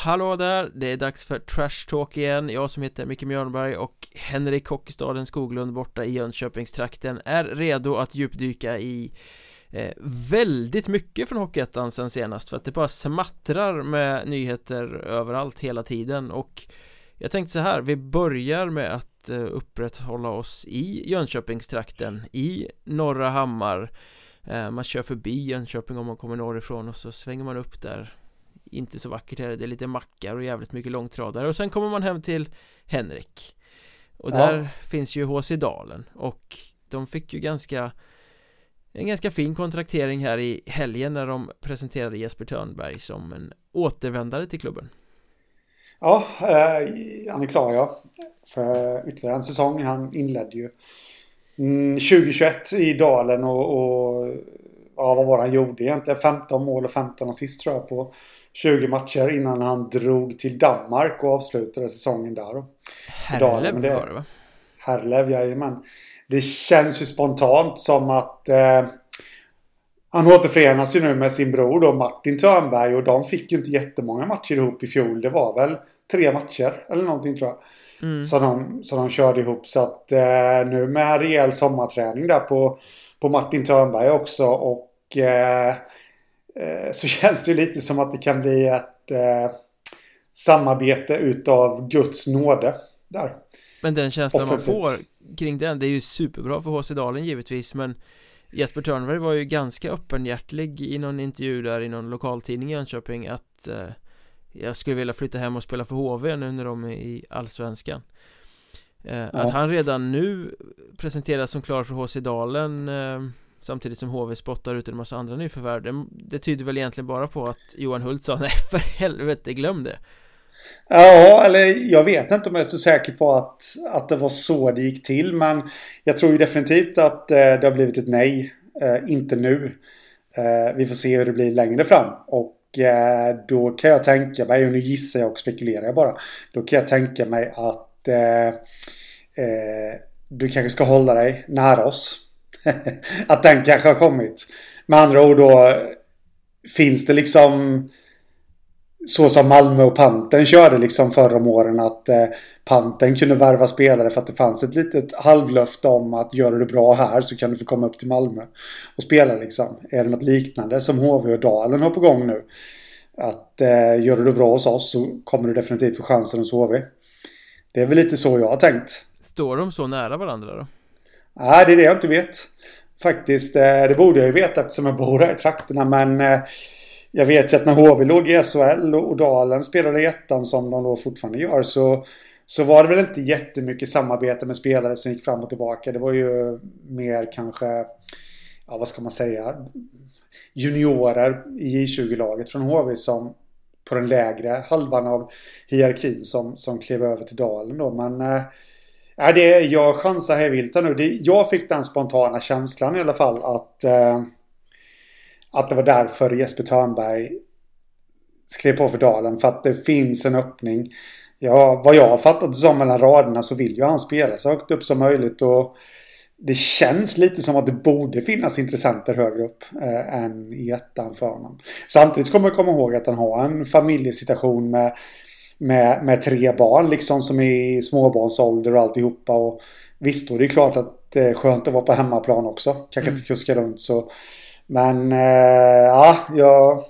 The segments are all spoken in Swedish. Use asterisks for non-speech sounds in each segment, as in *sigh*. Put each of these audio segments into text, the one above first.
Hallå där, det är dags för Trash Talk igen. Jag som heter Micke Mjörnberg och Henrik Hockeystaden Skoglund borta i Jönköpingstrakten är redo att djupdyka i eh, väldigt mycket från Hockeyettan sen senast för att det bara smattrar med nyheter överallt hela tiden. Och jag tänkte så här, vi börjar med att eh, upprätthålla oss i Jönköpingstrakten i Norra Hammar. Eh, Man kör förbi Jönköping om man kommer norrifrån och så svänger man upp där inte så vackert här, det är lite mackar och jävligt mycket långtradare och sen kommer man hem till Henrik och där ja. finns ju HC Dalen och de fick ju ganska en ganska fin kontraktering här i helgen när de presenterade Jesper Törnberg som en återvändare till klubben Ja, eh, han är klar ja för ytterligare en säsong. Han inledde ju 2021 mm, i Dalen och, och ja, vad var han gjorde egentligen? 15 mål och 15 assist tror jag på 20 matcher innan han drog till Danmark och avslutade säsongen där. Herlev var det va? Herlev, jajamän. Det känns ju spontant som att eh, han återförenas ju nu med sin bror då Martin Törnberg och de fick ju inte jättemånga matcher ihop i fjol. Det var väl tre matcher eller någonting tror jag. Mm. Som, de, som de körde ihop. Så att eh, nu med rejäl sommarträning där på, på Martin Törnberg också och Eh, så *laughs* känns det lite som att det kan bli ett eh, samarbete utav Guds nåde där. Men den känslan man får kring den, det är ju superbra för HC Dalen givetvis men Jesper Törnberg var ju ganska öppenhjärtlig i någon intervju där i någon lokaltidning i Jönköping att eh, jag skulle vilja flytta hem och spela för HV nu när de är i Allsvenskan eh, ja. Att han redan nu presenteras som klar för HC Dalen eh, Samtidigt som HV spottar ut en massa andra nyförvärv det, det tyder väl egentligen bara på att Johan Hult sa *laughs* nej för helvete glöm det Ja, eller jag vet inte om jag är så säker på att, att det var så det gick till. Men jag tror ju definitivt att eh, det har blivit ett nej. Eh, inte nu. Eh, vi får se hur det blir längre fram. Och eh, då kan jag tänka mig, och nu gissar jag och spekulerar jag bara. Då kan jag tänka mig att eh, eh, du kanske ska hålla dig nära oss. *laughs* att den kanske har kommit. Med andra ord då finns det liksom så som Malmö och Panten körde liksom förra om åren att eh, Panten kunde värva spelare för att det fanns ett litet halvlöfte om att gör du det bra här så kan du få komma upp till Malmö och spela liksom. Är det något liknande som HV och Dalen har på gång nu? Att eh, gör du det bra hos oss så kommer du definitivt få chansen hos HV. Det är väl lite så jag har tänkt. Står de så nära varandra då? Nej, det är det jag inte vet. Faktiskt, eh, det borde jag ju veta eftersom jag bor här i trakterna. Men eh, jag vet ju att när HV låg i SHL och Dalen spelade i ettan som de då fortfarande gör så, så var det väl inte jättemycket samarbete med spelare som gick fram och tillbaka. Det var ju mer kanske, ja vad ska man säga, juniorer i J20-laget från HV som på den lägre halvan av hierarkin som, som klev över till Dalen då. Men eh, Ja, det, jag chansar här vilt nu. Det, jag fick den spontana känslan i alla fall att, eh, att det var därför Jesper Törnberg skrev på för Dalen. För att det finns en öppning. Ja, vad jag har fattat som mellan raderna så vill ju han spela så högt upp som möjligt. Och det känns lite som att det borde finnas intressenter högre upp eh, än i ettan för honom. Samtidigt kommer jag komma ihåg att han har en familjesituation med med, med tre barn liksom som är i småbarnsålder och alltihopa. Och visst, då är det klart att det är skönt att vara på hemmaplan också. Kanske mm. inte kuska runt så. Men eh, ja, jag,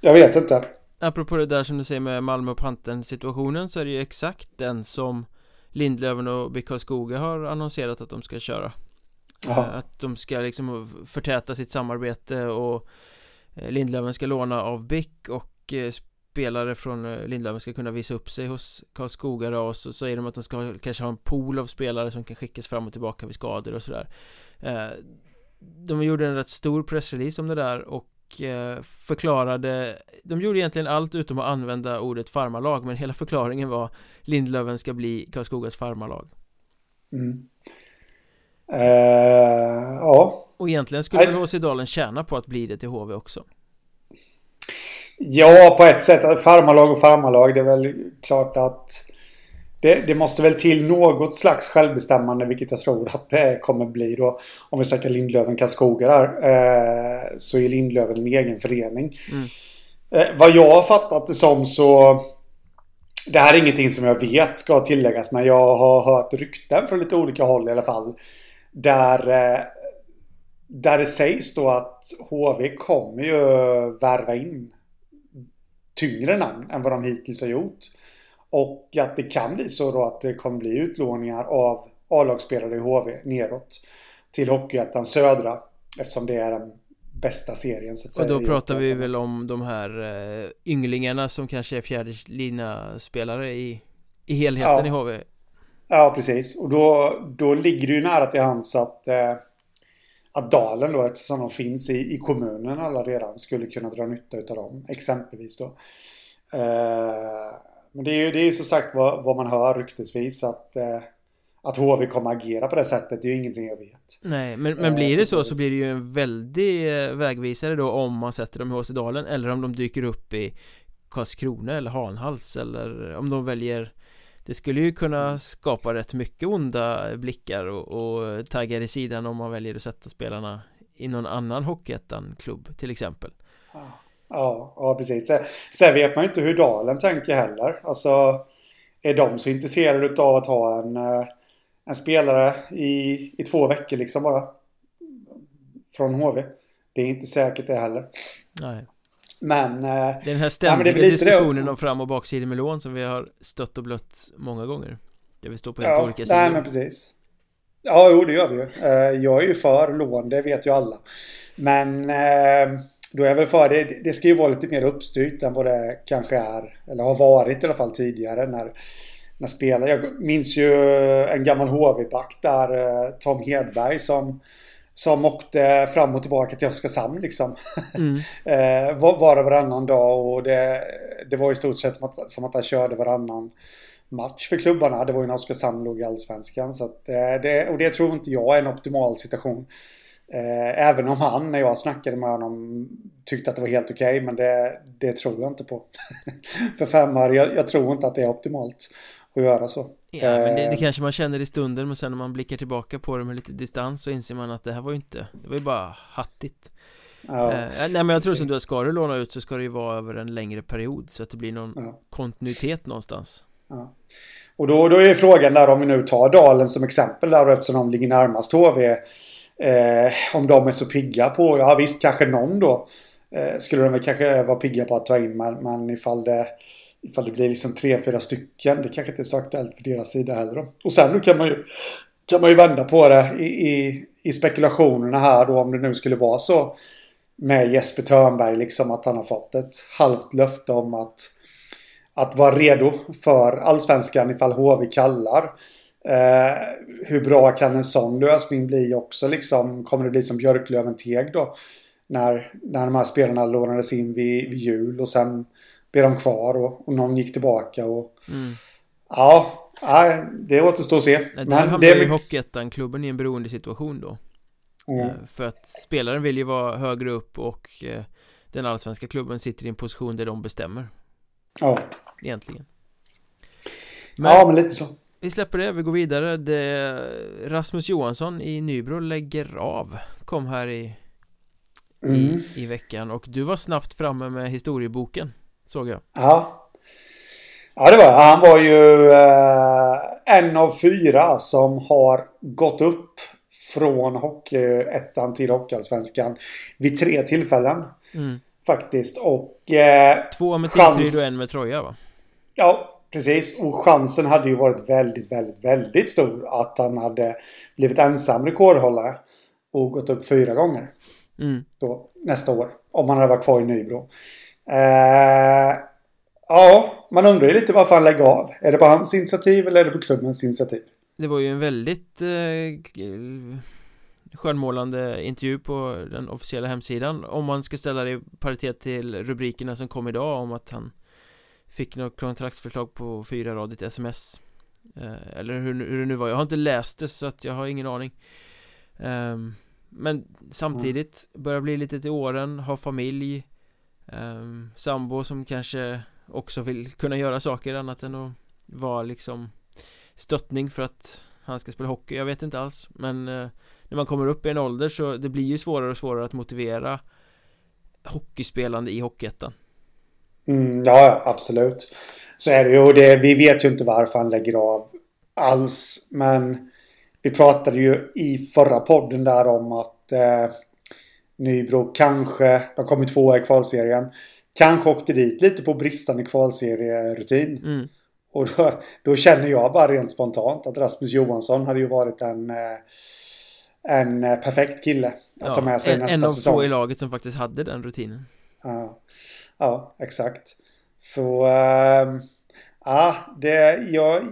jag vet inte. Apropå det där som du säger med Malmö och Pantern situationen så är det ju exakt den som Lindlöven och BK Skoga har annonserat att de ska köra. Aha. Eh, att de ska liksom förtäta sitt samarbete och eh, Lindlöven ska låna av BIC och eh, spelare från eh, Lindlöven ska kunna visa upp sig hos Karlskoga då och så säger de att de ska kanske ha en pool av spelare som kan skickas fram och tillbaka vid skador och sådär. Eh, De gjorde en rätt stor pressrelease om det där och eh, förklarade De gjorde egentligen allt utom att använda ordet farmarlag men hela förklaringen var Lindlöven ska bli Karlskogas farmarlag mm. uh, Ja. Och egentligen skulle väl HC Dalen tjäna på att bli det till HV också Ja, på ett sätt. Farmarlag och farmarlag. Det är väl klart att det, det, måste väl till något slags självbestämmande, vilket jag tror att det kommer bli då. Om vi snackar Lindlöven Karlskoga där. Eh, så är Lindlöven en egen förening. Mm. Eh, vad jag har fattat det som så det här är ingenting som jag vet ska tilläggas men jag har hört rykten från lite olika håll i alla fall. Där, eh, där det sägs då att HV kommer ju värva in tyngre namn än vad de hittills har gjort. Och att det kan bli så då att det kommer bli utlåningar av A-lagsspelare i HV neråt till Hockeyettan Södra. Eftersom det är den bästa serien så att säga. Och då pratar vi väl om de här uh, ynglingarna som kanske är fjärde lina spelare i, i helheten ja. i HV. Ja, precis. Och då, då ligger det ju nära till hands att, uh, att Dalen då, eftersom de finns i, i kommunen alla redan, skulle kunna dra nytta av dem, exempelvis då. Uh, men det är ju det är som sagt vad, vad man hör ryktesvis att att HV kommer agera på det sättet, det är ju ingenting jag vet. Nej, men, men blir det så så blir det ju en väldig eh, vägvisare då om man sätter dem i HC-dalen eller om de dyker upp i Karlskrona eller Hanhals eller om de väljer det skulle ju kunna skapa rätt mycket onda blickar och, och taggar i sidan om man väljer att sätta spelarna i någon annan Hockeyettan-klubb till exempel. Ja, ja, precis. Sen vet man ju inte hur Dalen tänker heller. Alltså, är de så intresserade av att ha en eh, en spelare i, i två veckor liksom bara. Från HV. Det är inte säkert det heller. Nej. Men... Är den här ständiga ja, diskussionen om fram och baksidor med lån som vi har stött och blött många gånger. Där vi står på helt ja, olika sidor. Nej, men precis. Ja, jo, det gör vi ju. Eh, jag är ju för lån, det vet ju alla. Men eh, då är jag väl för det. Det ska ju vara lite mer uppstyrt än vad det kanske är. Eller har varit i alla fall tidigare. När när spelare. Jag minns ju en gammal HV-back där, eh, Tom Hedberg som som åkte fram och tillbaka till Oskarshamn liksom. Mm. *laughs* eh, var, och varannan dag och det, det var i stort sett som att, som att han körde varannan match för klubbarna. Det var ju när Oskarshamn låg i Allsvenskan. Så att, eh, det, och det tror inte jag är en optimal situation. Eh, även om han, när jag snackade med honom, tyckte att det var helt okej. Okay, men det, det tror jag inte på. *laughs* för femmar, jag, jag tror inte att det är optimalt att göra så. Ja, men det, det, eh. kanske man känner i stunden men sen när man blickar tillbaka på det med lite distans så inser man att det här var ju inte, det var ju bara hattigt. Ja, eh, nej men jag tror som du ska du låna ut så ska det ju vara över en längre period så att det blir någon ja. kontinuitet någonstans. Ja. Och då, då är frågan där om vi nu tar Dalen som exempel där eftersom de ligger närmast HV. Eh, om de är så pigga på, ja visst kanske någon då. Eh, skulle de väl kanske vara pigga på att ta in men, men ifall det Ifall det blir liksom tre, fyra stycken. Det kanske inte är så aktuellt för deras sida heller. Då. Och sen nu kan man ju, kan man ju vända på det i, i, i spekulationerna här då om det nu skulle vara så med Jesper Törnberg liksom att han har fått ett halvt löfte om att att vara redo för allsvenskan ifall HV kallar. Eh, hur bra kan en sån lösning bli också liksom? Kommer det bli som Björklöven-Teg då? När, när de här spelarna lånades in vid, vid jul och sen blev de kvar och, och någon gick tillbaka och... Mm. Ja, nej, det återstår att se. Nej, där hamnar det... ju Hockeyettan-klubben i en beroende situation då. Mm. Eh, för att spelaren vill ju vara högre upp och eh, den allsvenska klubben sitter i en position där de bestämmer. Ja. Egentligen. Men ja, men lite så. Vi släpper det, vi går vidare. Det, Rasmus Johansson i Nybro lägger av. Kom här i, mm. i, i veckan och du var snabbt framme med historieboken. Såg jag. Ja. Ja, det var Han var ju eh, en av fyra som har gått upp från Hockeyettan till Hockeyallsvenskan vid tre tillfällen. Mm. Faktiskt. Och... Eh, Två med chans... och en med Troja va? Ja, precis. Och chansen hade ju varit väldigt, väldigt, väldigt stor att han hade blivit ensam rekordhållare och gått upp fyra gånger. Mm. Då, nästa år. Om han hade varit kvar i Nybro. Eh, ja, man undrar ju lite varför han lägger av. Är det på hans initiativ eller är det på klubbens initiativ? Det var ju en väldigt eh, skönmålande intervju på den officiella hemsidan. Om man ska ställa det i paritet till rubrikerna som kom idag om att han Fick något kontraktsförslag på fyra radigt sms. Eh, Eller hur, hur det nu var, jag har inte läst det så att jag har ingen aning. Eh, Men samtidigt börjar bli lite till åren, har familj um, Sambo som kanske också vill kunna göra saker annat än att vara liksom stöttning för att han ska spela hockey, jag vet inte alls men uh, när man kommer upp i en ålder så det blir ju svårare och svårare att motivera hockeyspelande i Hockeyettan Mm, ja, absolut. Så är det ju. Och det, vi vet ju inte varför han lägger av alls. Men vi pratade ju i förra podden där om att eh, Nybro kanske, de kom ju tvåa i kvalserien, kanske åkte dit lite på bristande kvalserierutin. mm. Och då, då, känner jag bara rent spontant att Rasmus Johansson hade ju varit en, eh, en eh, perfekt kille att ja, ta med sig en, nästa en av säsong. få i laget som faktiskt hade den rutinen. Ja, ja exakt. Så, äh, ja, det, jag,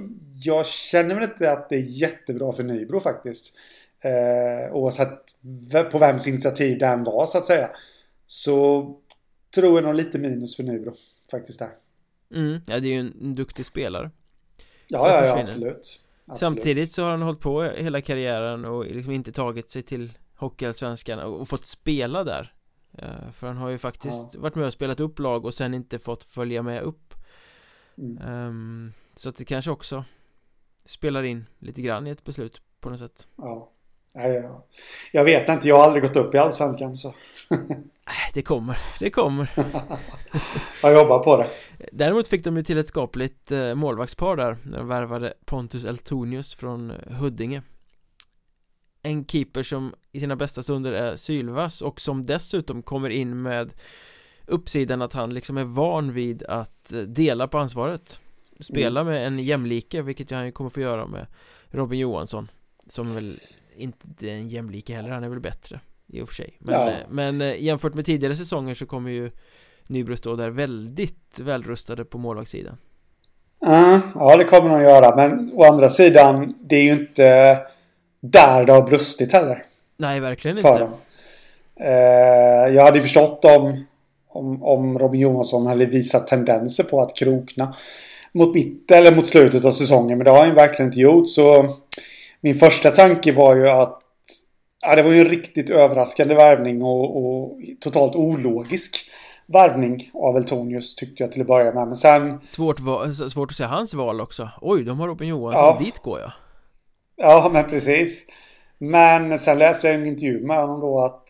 jag känner väl inte att det är jättebra för Nybro faktiskt. Eh, oavsett på vems initiativ den var så att säga. Så tror jag nog lite minus för Nybro faktiskt där. Mm, ja det är ju en duktig spelare. Ja, ja, ja absolut. absolut. Samtidigt så har han hållit på hela karriären och liksom inte tagit sig till Hockeyallsvenskan och fått spela där. Eh, för han har ju faktiskt ja. varit med och spelat upp lag och sen inte fått följa med upp. Mm. Um, så att det kanske också spelar in lite grann i ett beslut på något sätt. Ja. Ja, Jag vet inte, jag har aldrig gått upp i Allsvenskan så. det kommer, det kommer. *laughs* jag jobbar på det. Däremot fick de ju till ett skapligt eh, målvaktspar där när de värvade Pontus Eltonius från Huddinge. En keeper som i sina bästa stunder är sylvass och som dessutom kommer in med uppsidan att han liksom är van vid att eh, dela på ansvaret. Spela mm. med en jämlike, vilket han ju kommer få göra med Robin Johansson. Som väl inte en jämlike heller, han är väl bättre i och för sig. Men, ja. Eh, men eh, jämfört med tidigare säsonger så kommer ju Nybro stå där väldigt välrustade på målvaktssidan. Ja, det kommer de göra, men å andra sidan Det är ju inte där det har brustit heller. Nej, verkligen inte. dem. Eh, jag hade förstått om, om, om Robin Johansson hade visat tendenser på att krokna mot mitt eller mot slutet av säsongen, men det har han ju verkligen inte gjort. Så min första tanke var ju att ja, det var ju en riktigt överraskande värvning och, och totalt ologisk värvning av Eltonius tyckte jag till att börja med. Men sen... Svårt, svårt att säga hans val också. Oj, de har Robin Johansson, ja. dit går jag. Ja, men precis. Men sen läste jag en intervju med honom då att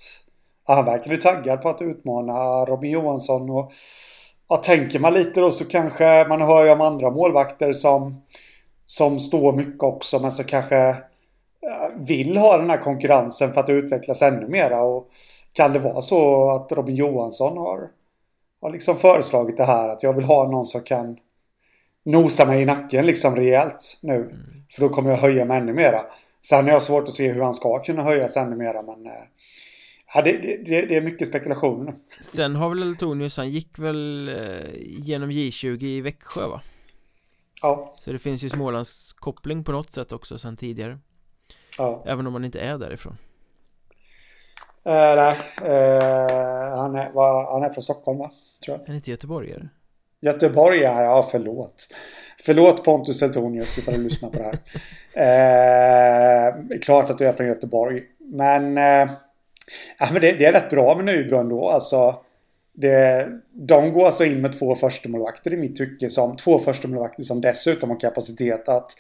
ja, han verkade taggad på att utmana Robin Johansson. Och ja, tänker man lite då så kanske man hör ju om andra målvakter som som står mycket också men som kanske vill ha den här konkurrensen för att utvecklas ännu mera. Och kan det vara så att Robin Johansson har, har liksom föreslagit det här att jag vill ha någon som kan nosa mig i nacken liksom rejält nu. Mm. För då kommer jag höja mig ännu mera. Sen har jag svårt att se hur han ska kunna höjas ännu mera men eh, Ja, det, det, det, är mycket spekulation. Sen har väl Eltonius, han gick väl eh, genom J20 i Växjö va? Ja. Så det finns ju Smålands koppling på något sätt också sen tidigare. Ja. Även om man inte är därifrån. Uh, nej, uh, han, är, var, han är från Stockholm va? Tror jag. Är han inte göteborgare? Göteborg, ja, förlåt. Förlåt Pontus Eltonius ifall du lyssnar på det här. uh, klart att du är från Göteborg. Men, uh, ja, men det, det, är rätt bra med Nybro ändå. Alltså, det, de går alltså in med två förstemålvakter i mitt tycke. Som, två förstemålvakter som dessutom har kapacitet att,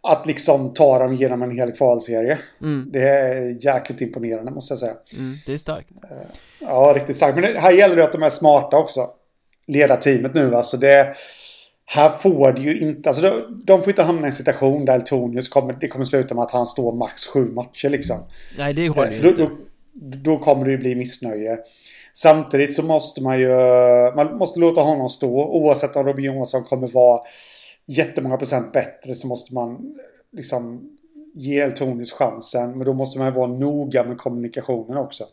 att liksom ta dem genom en hel kvalserie. Mm. Det är jäkligt imponerande måste jag säga. Mm, det är starkt. Eh, ja, riktigt starkt. Men här gäller det att de är smarta också. Leda teamet nu alltså. Det, här får det ju inte, alltså de, de får inte hamna i en situation där Eltonius kommer, det kommer sluta med att han står max sju matcher liksom. Nej, det håller eh, ju inte. Då, då, då kommer det ju bli missnöje. Samtidigt så måste man ju, man måste låta honom stå. Oavsett om Robin Johansson kommer vara jättemånga procent bättre så måste man liksom ge Eltonius chansen. Men då måste man vara noga med kommunikationen också.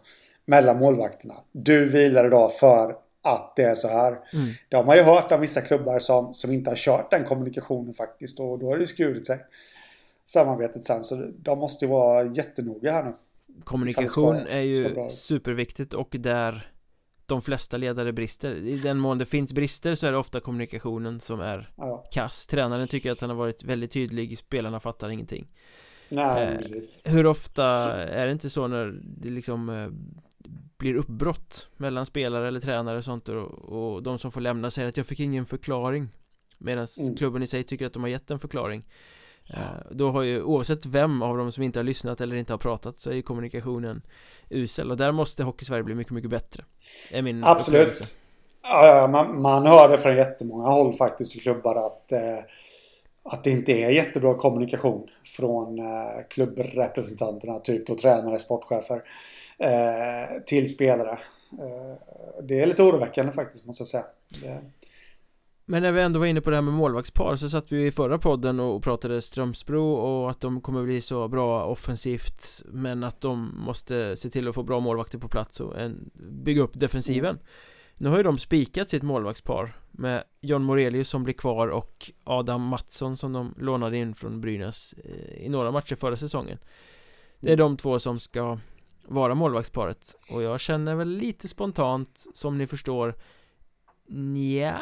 Mellan målvakterna. Du vilar idag för att det är så här. Mm. Det har man ju hört av vissa klubbar som, som inte har kört den kommunikationen faktiskt. Och då har det skurit sig. Samarbetet sen. Så de måste ju vara jättenoga här nu. Kommunikation är ju superviktigt och där de flesta ledare brister. I den mån det finns brister så är det ofta kommunikationen som är ja. kass. Tränaren tycker att han har varit väldigt tydlig, spelarna fattar ingenting. Nej, eh, precis. Hur ofta är det inte så när det liksom eh, blir uppbrott mellan spelare eller tränare och sånt och, och de som får lämna säger att jag fick ingen förklaring. Medan mm. klubben i sig tycker att de har gett en förklaring Eh, då har ju oavsett vem av dem som inte har lyssnat eller inte har pratat så är ju kommunikationen usel och där måste Hockey Sverige bli mycket, mycket bättre är min Absolut Ja, man, man hör det från jättemånga håll faktiskt i klubbar att, eh, att det inte är jättebra kommunikation från eh, klubbrepresentanterna, typ då tränare, sportchefer, eh, till spelare. Eh, det är lite oroväckande faktiskt måste jag säga. Det... Men när vi ändå var inne på det här med målvaktspar så satt vi i förra podden och pratade Strömsbro och att de kommer bli så bra offensivt Men att de måste se till att få bra målvakter på plats och en, bygga upp defensiven. Mm. Nu har ju de spikat sitt målvaktspar med John Morelius som blir kvar och Adam Mattsson som de lånade in från Brynäs eh, i några matcher förra säsongen. Det är de två som ska vara målvaktsparet. Och jag känner väl lite spontant som ni förstår Nja.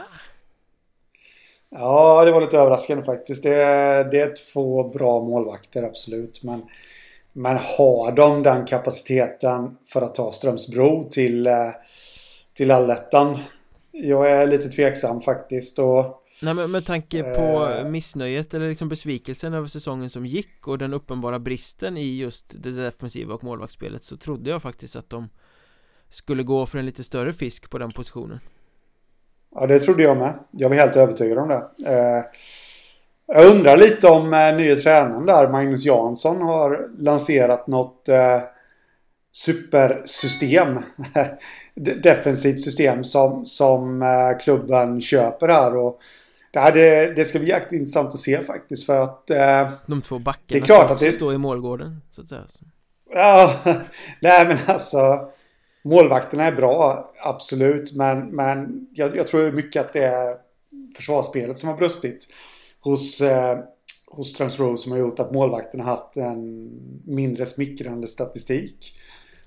Ja, det var lite överraskande faktiskt. Det är, det är två bra målvakter, absolut. Men, men har de den kapaciteten för att ta Strömsbro till, eh, till allettan? Jag är lite tveksam faktiskt. Och, Nej men med tanke på eh, missnöjet eller liksom besvikelsen över säsongen som gick och den uppenbara bristen i just det defensiva och målvaktsspelet så trodde jag faktiskt att de skulle gå för en lite större fisk på den positionen. Ja, det trodde jag med. Jag var helt övertygad om det. Eh, jag undrar lite om eh, nya tränaren där, Magnus Jansson, har lanserat något eh, supersystem. *laughs* Defensivt system som, som eh, klubben köper här. Och det, det, det ska bli jäkligt intressant att se faktiskt för att... Eh, De två backarna det är klart att det står i målgården, så att säga. Ja, *laughs* nej men alltså... Målvakterna är bra, absolut. Men, men jag, jag tror mycket att det är försvarsspelet som har brustit hos, eh, hos Strömsbro som har gjort att målvakterna haft en mindre smickrande statistik.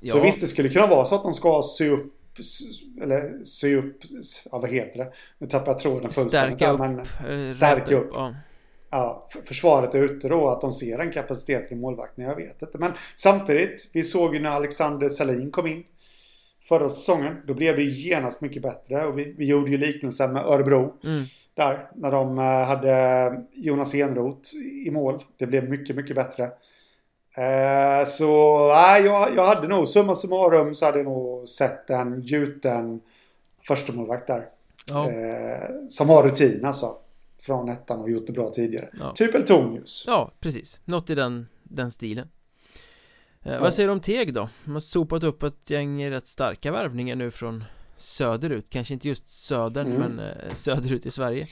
Ja. Så visst, det skulle kunna vara så att de ska sy upp eller sy upp, ja vad heter det? Nu tappar jag tråden fullständigt. Stärka upp. Men, eh, stärka upp. Ja. ja. försvaret är ute då, att de ser en kapacitet i målvakten, jag vet inte. Men samtidigt, vi såg ju när Alexander Salin kom in förra säsongen. Då blev det genast mycket bättre och vi, vi gjorde ju liknelsen med Örebro. Mm. Där, när de eh, hade Jonas Enroth i mål. Det blev mycket, mycket bättre. Eh, så nej, jag, jag hade nog, summa summarum så hade jag nog sett en gjuten förstemålvakt där. Ja. Eh, som har rutin alltså. Från ettan och gjort det bra tidigare. Ja. Typ Eltonius. Ja, precis. Något i den, den stilen. Eh, vad säger du om Teg då? De har sopat upp ett gäng rätt starka värvningar nu från söderut Kanske inte just södern mm. men eh, söderut i Sverige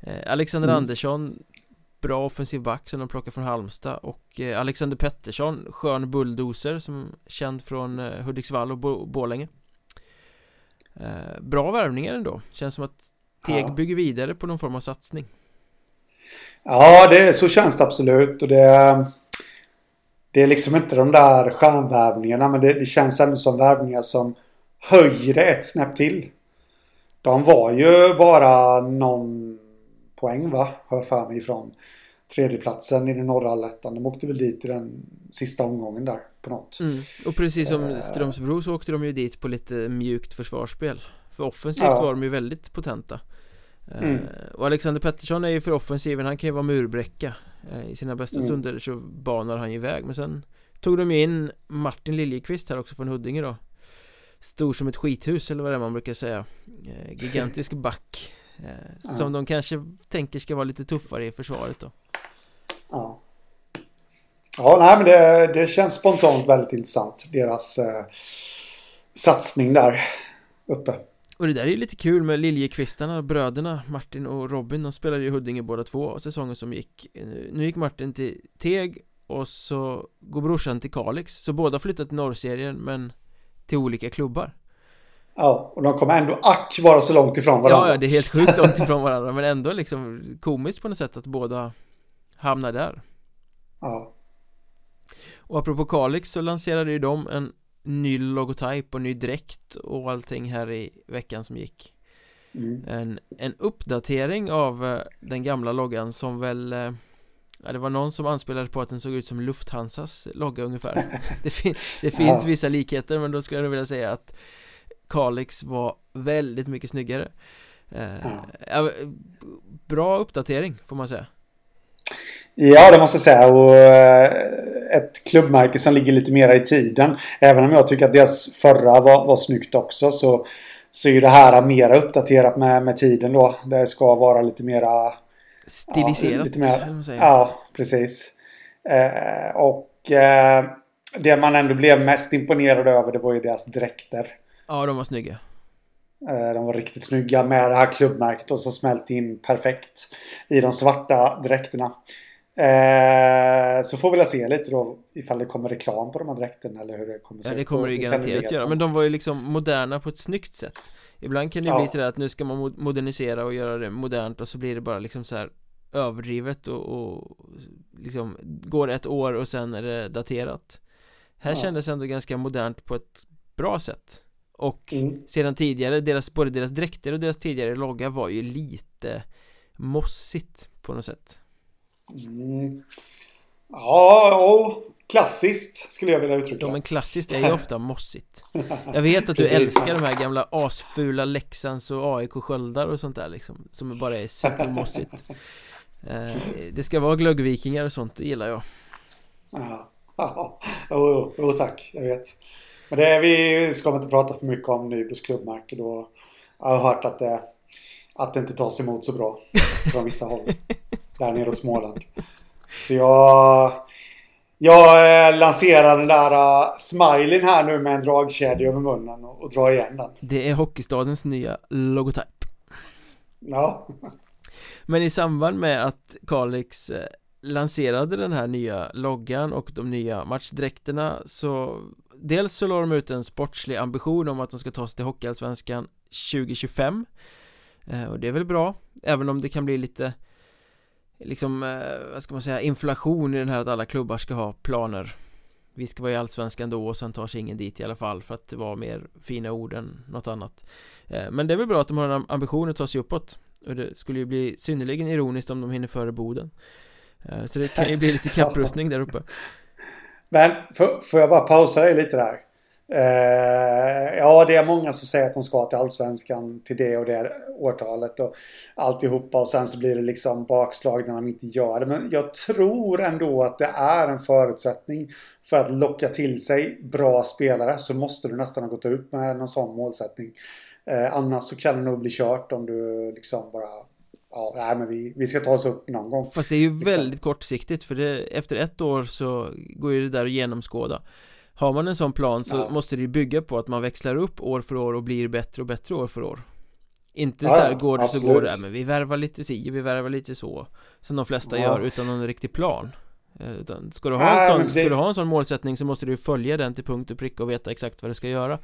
eh, Alexander mm. Andersson Bra offensiv back som de plockar från Halmstad och eh, Alexander Pettersson Skön bulldozer som känd från eh, Hudiksvall och Bo Borlänge eh, Bra värvningar ändå Känns som att Teg ja. bygger vidare på någon form av satsning Ja, det, så känns det absolut och det det är liksom inte de där stjärnvärvningarna men det, det känns ändå som värvningar som höjer det ett snäpp till. De var ju bara någon poäng va? Hör för mig ifrån tredjeplatsen i den norra allettan. De åkte väl dit i den sista omgången där på något. Mm. Och precis som uh, Strömsbro så åkte de ju dit på lite mjukt försvarsspel. För offensivt ja. var de ju väldigt potenta. Eh, mm. Och Alexander Pettersson är ju för offensiven, han kan ju vara murbräcka Eh, I sina bästa mm. stunder så banar han ju iväg. Men sen Tog de ju in Martin Liljekvist här också från Huddinge då. Stor som ett skithus eller vad det är man brukar säga. Eh, Gigantisk *laughs* back eh, Som de kanske tänker ska vara lite tuffare i försvaret då. Ja. Ja, nej men det, det känns spontant väldigt intressant Deras eh, satsning där uppe och det där är ju lite kul med Liljekvistarna, bröderna Martin och Robin. De spelade ju Huddinge båda två säsongen som gick Nu gick Martin till Teg och så går brorsan till Kalix. Så båda flyttat till norrserien men till olika klubbar. Ja, och de kommer ändå ack vara så långt ifrån varandra Ja, ja det är helt sjukt långt ifrån *laughs* varandra men ändå liksom komiskt på något sätt att båda hamnar där. Ja. Och apropå Kalix så lanserade ju de en ny logotyp och ny dräkt och allting här i veckan som gick mm. en, en uppdatering av uh, den gamla loggan som väl uh, Ja, det var någon som anspelade på att den såg ut som Lufthansas logga ungefär *laughs* Det, fin det finns ja. vissa likheter men då skulle jag vilja säga att Kalix var väldigt mycket snyggare uh, ja. Bra uppdatering får man säga Ja, det måste jag säga. Och ett klubbmärke som ligger lite mera i tiden. Även om jag tycker att deras förra var, var snyggt också så, så är det här mera uppdaterat med, med tiden då. Det ska vara lite mera... Stiliserat, ja, lite mer. Ja, precis. Eh, och eh, det man ändå blev mest imponerad över det var ju deras dräkter. Ja, de var snygga. Eh, de var riktigt snygga med det här klubbmärket och så smält in perfekt i de svarta dräkterna. Eh, så får vi väl se lite då ifall det kommer reklam på de här dräkterna eller hur det kommer se Ja, det kommer det ju garanterat göra, men de var ju liksom moderna på ett snyggt sätt. Ibland kan det Ja. bli sådär att nu ska man modernisera och göra det modernt och så blir det bara liksom så här överdrivet och, och liksom går ett år och sen är det daterat. Här Ja. kändes ändå ganska modernt på ett bra sätt. Och Mm. sedan tidigare, deras, både deras dräkter och deras tidigare logga var ju lite mossigt på något sätt Mm. Ja, och klassiskt skulle jag vilja uttrycka. Ja men klassiskt är ju *laughs* ofta mossigt Jag vet att du älskar de här gamla asfula Leksands och AIK sköldar och sånt där liksom Som bara är supermossigt *laughs* eh, Det ska vara glöggvikingar och sånt, det gillar jag Ja, *laughs* ja. Jo, jo, tack. Jag vet. Men det vi ska inte prata för mycket om Nybros klubbmärke då. Jag har hört att det, att det inte tas emot så bra från vissa håll. Där nere åt Småland. Så jag... Jag eh, lanserar den där uh, smileyn här nu med en dragkedja över munnen och, och drar igen den. Det är Hockeystadens nya logotyp Ja. Men i samband med att Kalix eh, lanserade den här nya loggan och de nya matchdräkterna så Dels så la de ut en sportslig ambition om att de ska ta sig till Hockeyallsvenskan 2025 eh, Och det är väl bra Även om det kan bli lite Liksom, eh, vad ska man säga, inflation i den här att alla klubbar ska ha planer. Vi ska vara i Allsvenskan då och sen tar sig ingen dit i alla fall för att det var mer fina ord än något annat. Eh, Men det är väl bra att de har en ambition att ta sig uppåt. Och det skulle ju bli synnerligen ironiskt om de hinner före Boden. Eh, Så det kan ju bli lite *laughs* kapprustning där uppe. Men får, får jag bara pausa dig lite där? Eh, ja, det är många som säger att de ska till Allsvenskan till det och det årtalet och alltihopa och sen så blir det liksom bakslag när de inte gör det. Men jag tror ändå att det är en förutsättning för att locka till sig bra spelare så måste du nästan ha gått ut med någon sån målsättning. Eh, annars så kan det nog bli kört om du liksom bara Ja, nej, men vi, vi ska ta oss upp någon gång. Fast det är ju Liksom. väldigt kortsiktigt för det, efter ett år så går ju det där att genomskåda Har man en sån plan så Ja. måste det ju bygga på att man växlar upp år för år och blir bättre och bättre år för år Inte Ja, så här, går det så absolut. går det, men vi värvar lite si och vi värvar lite så Som de flesta Ja. gör utan någon riktig plan Eh, utan ska du, ha en sån, ska du ha en sån målsättning så måste du följa den till punkt och pricka och veta exakt vad du ska göra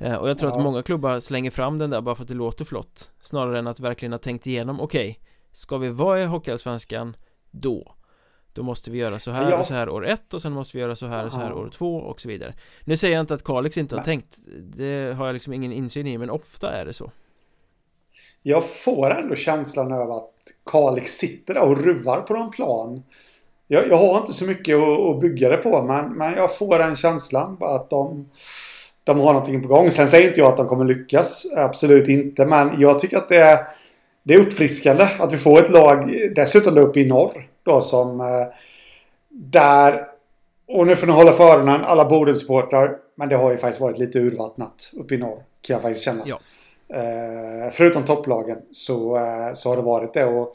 Eh, Och jag tror Ja. att många klubbar slänger fram den där bara för att det låter flott Snarare än att verkligen ha tänkt igenom, okej Ska vi vara i Hockeyallsvenskan då? Då måste vi göra så här Ja. och så här år ett och sen måste vi göra så här och så här år två och så vidare Nu säger jag inte att Kalix inte har Nej. tänkt Det har jag liksom ingen insyn i men ofta är det så Jag får ändå känslan över att Kalix sitter där och ruvar på någon plan. Jag, jag har inte så mycket att, att bygga det på men, men jag får den känslan att de, de har någonting på gång. Sen säger inte jag att de kommer lyckas. Absolut inte. Men jag tycker att det är, det är uppfriskande att vi får ett lag dessutom där uppe i norr. Då som eh, där och nu får ni hålla för öronen alla Bodensupportrar. Men det har ju faktiskt varit lite urvattnat uppe i norr. Kan jag faktiskt känna. Ja. Eh, förutom topplagen så, eh, så har det varit det. Och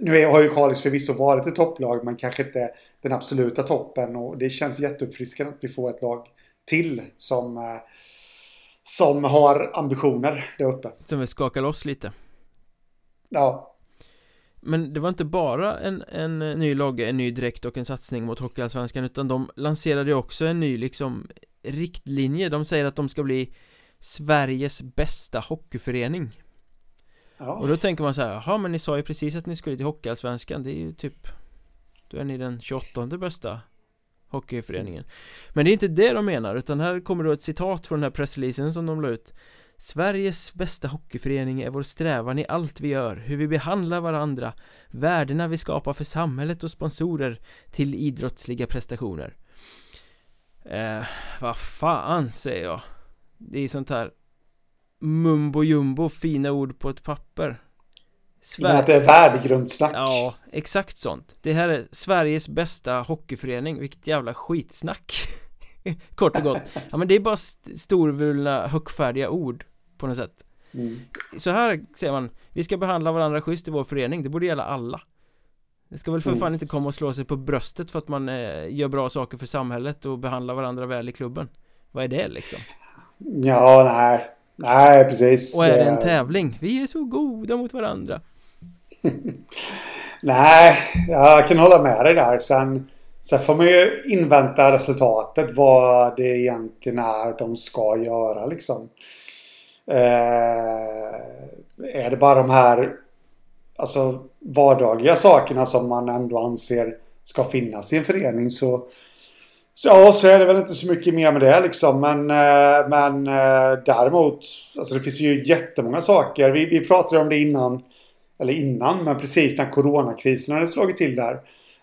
nu har ju Kalix förvisso varit ett topplag men kanske inte den absoluta toppen. Och det känns jätteuppfriskande att vi får ett lag till som, som har ambitioner där uppe. Som vill skaka loss lite Ja, Men det var inte bara en, en ny logga, en ny dräkt och en satsning mot Hockeyallsvenskan utan de lanserade också en ny liksom riktlinje. De säger att de ska bli Sveriges bästa hockeyförening. Ja. Och då tänker man så här, jaha men ni sa ju precis att ni skulle till Hockeyallsvenskan. Det är ju typ Då är ni den 28 bästa Hockeyföreningen. Men det är inte det de menar utan här kommer då ett citat från den här pressreleasen som de la ut Sveriges bästa hockeyförening är vår strävan i allt vi gör, hur vi behandlar varandra, värdena vi skapar för samhället och sponsorer till idrottsliga prestationer. Eh, vad fan säger jag? Det är sånt här mumbo jumbo, fina ord på ett papper. Men att det är värdegrundssnack. Ja, exakt sånt. Det här är Sveriges bästa hockeyförening, vilket jävla skitsnack. *laughs* *laughs* Kort och gott. Ja men det är bara st- storvulna, högfärdiga ord. På något sätt Mm. Så här säger man Vi ska behandla varandra schysst i vår förening, det borde gälla alla Det ska väl för Mm. fan inte komma och slå sig på bröstet för att man eh, gör bra saker för samhället och behandlar varandra väl i klubben Vad är det liksom? Ja, nej. Nej, precis. Och är det en tävling? Vi är så goda mot varandra *laughs* Nej, jag kan hålla med dig där. Sen, sen får man ju invänta resultatet. Vad det egentligen är de ska göra liksom. Eh, är det bara de här alltså, vardagliga sakerna som man ändå anser ska finnas i en förening så så, ja, så är det väl inte så mycket mer med det liksom. Men, eh, men eh, däremot, alltså det finns ju jättemånga saker. Vi, vi pratade om det innan, eller innan, men precis när coronakrisen hade slagit till där.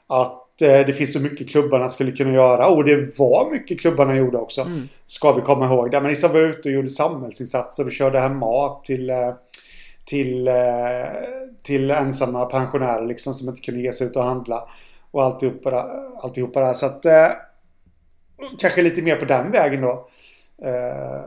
Att det finns så mycket klubbarna skulle kunna göra. Och det var mycket klubbarna gjorde också. Mm. Ska vi komma ihåg. Där liksom var ute och gjorde samhällsinsatser och körde hem mat till, eh, till, eh, till ensamma pensionärer liksom som inte kunde ge sig ut och handla. Och alltihopa, alltihopa där. Så att eh, kanske lite mer på den vägen då. Eh,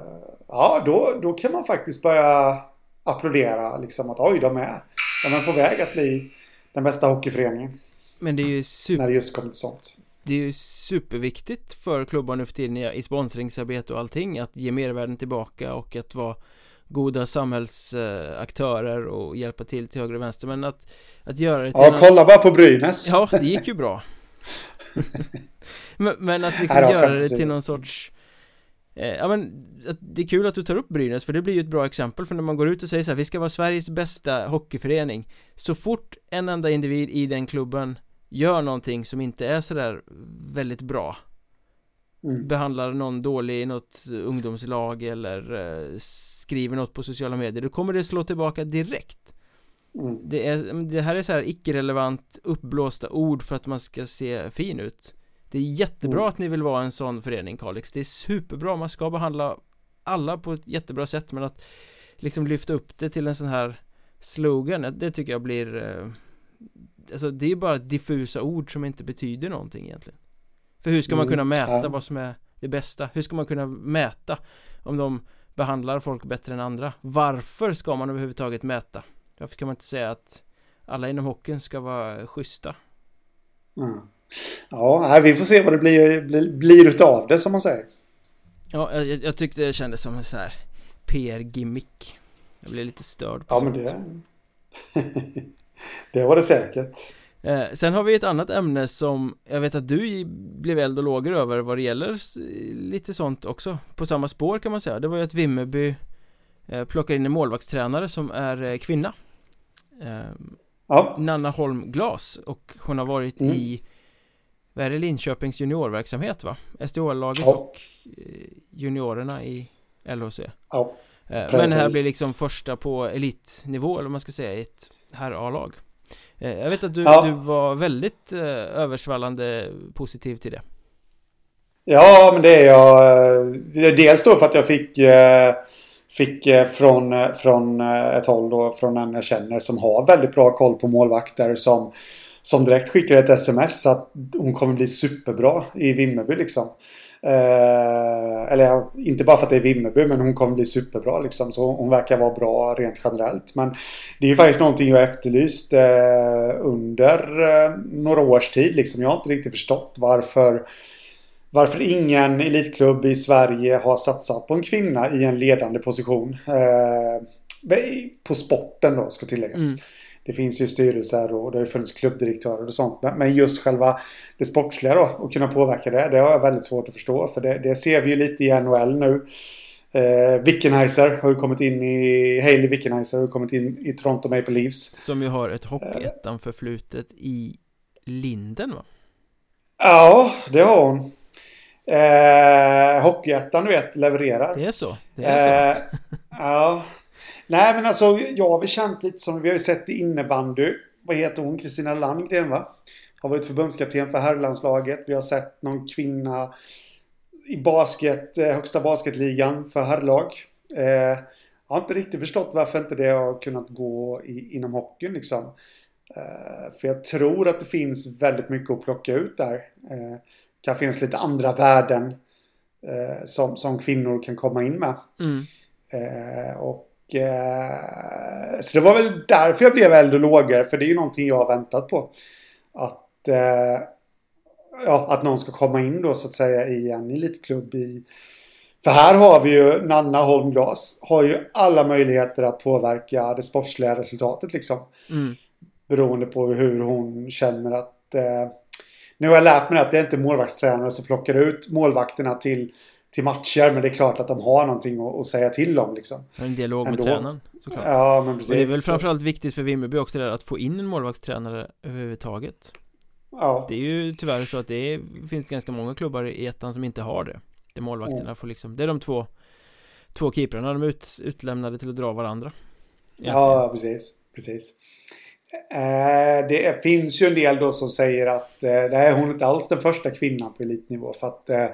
ja, då, då kan man faktiskt börja applådera liksom att oj, de är, de är på väg att bli den bästa hockeyföreningen. Men det är ju super När det just kommer till sånt. Det är ju superviktigt för klubbar nu för tiden i sponsringsarbete och allting att ge mervärden tillbaka och att vara goda samhällsaktörer och hjälpa till till höger och vänster. Men att, att göra det till Ja, någon- kolla bara på Brynäs. Ja, det gick ju bra. *laughs* Men, men att liksom Nej, göra det till någon sorts eh, Ja men, det är kul att du tar upp Brynäs för det blir ju ett bra exempel. För när man går ut och säger så här, vi ska vara Sveriges bästa hockeyförening. Så fort en enda individ i den klubben gör någonting som inte är sådär väldigt bra Mm. behandlar någon dålig i något ungdomslag eller eh, skriver något på sociala medier då kommer det slå tillbaka direkt Mm. det, är, det här är så här icke-relevant uppblåsta ord för att man ska se fin ut Det är jättebra Mm. att ni vill vara en sån förening Kalix Det är superbra, man ska behandla alla på ett jättebra sätt men att liksom lyfta upp det till en sån här slogan, det tycker jag blir eh, Alltså det är bara diffusa ord som inte betyder någonting egentligen För hur ska man Mm, kunna mäta ja. vad som är det bästa? Hur ska man kunna mäta om de behandlar folk bättre än andra? Varför ska man överhuvudtaget mäta? Varför kan man inte säga att alla inom hockeyn ska vara schyssta? Mm. Ja, vi får se vad det blir, blir, blir utav det som man säger. Ja, jag, jag tyckte det kändes som en så här PR-gimmick Jag blev lite störd på Ja, men sånt. det... *laughs* det var det säkert. Eh, sen har vi ett annat ämne som jag vet att du blev eld och lågor över vad det gäller lite sånt också På samma spår kan man säga Det var ju att Vimmerby eh, plockar in en målvaktstränare som är eh, kvinna eh, Ja, Nanna Holm Glas och hon har varit Mm. i Vad är det Linköpings juniorverksamhet va? SDHL-laget Ja. och eh, juniorerna i LHC ja. Eh, Men det här blir liksom första på elitnivå eller vad man ska säga i ett herr A-lag Eh, Jag vet att du, Ja. du var väldigt eh, översvallande positiv till det Ja, men det är jag. Är Dels då för att jag fick, eh, fick eh, från, eh, från eh, ett håll då, från en jag känner som har väldigt bra koll på målvakter som, som direkt skickade ett sms att hon kommer bli superbra i Vimmerby liksom. Eh, eller inte bara för att det är Vimmerby, men hon kommer bli superbra liksom. Så hon verkar vara bra rent generellt. Men det är ju faktiskt någonting jag efterlyst eh, under eh, några års tid liksom. Jag har inte riktigt förstått varför varför ingen elitklubb i Sverige har satsat på en kvinna i en ledande position. Eh, på sporten då, ska tilläggas. Mm. Det finns ju styrelser och det har ju funnits klubbdirektörer och sånt. Men- just själva det sportsliga då, och kunna påverka det, det har jag väldigt svårt att förstå. För det, det ser vi ju lite i NHL nu. Eh, Wickenheiser har ju kommit in i... Hailey Wickenheiser har ju kommit in i Toronto Maple Leafs. Som ju har ett Hockeyettan förflutet i Linden va? Ja, det har hon. Eh, Hockeyettan, du vet, levererar. Det är så, det är så Eh, ja. Nej men alltså jag har väl känt lite som vi har ju sett i innebandy. Vad heter hon? Kristina Landgren va? Har varit förbundskapten för herrlandslaget. Vi har sett någon kvinna i basket, eh, högsta basketligan för herrlag. Eh, jag har inte riktigt förstått varför inte det har kunnat gå i, inom hockeyn liksom. Eh, för jag tror att det finns väldigt mycket att plocka ut där. Eh, kan finnas lite andra värden eh, som, som kvinnor kan komma in med. mm. Eh, och eh, så det var väl därför jag blev eld och lågor. För det är ju någonting jag har väntat på. Att, eh, ja, att någon ska komma in då så att säga i en elitklubb i för här har vi ju Nanna Holmglas har ju alla möjligheter att påverka det sportsliga resultatet liksom. Mm. Beroende på hur hon känner att... Eh, nu har jag lärt mig att det är inte målvaktstränare som plockar ut målvakterna till, till matcher. Men det är klart att de har någonting att, att säga till om liksom. En dialog med tränaren såklart. Ja, men precis. Och det är väl framförallt viktigt för Vimmerby också där att få in en målvaktstränare överhuvudtaget. Ja. Det är ju tyvärr så att det är, finns ganska många klubbar i ettan som inte har det. Där målvakterna mm. får liksom, det är de två Två keeprarna, de är ut, utlämnade till att dra varandra Egentligen. Ja, precis, precis eh, Det finns ju en del då som säger att eh, det är hon inte alls den första kvinnan på elitnivå för att eh,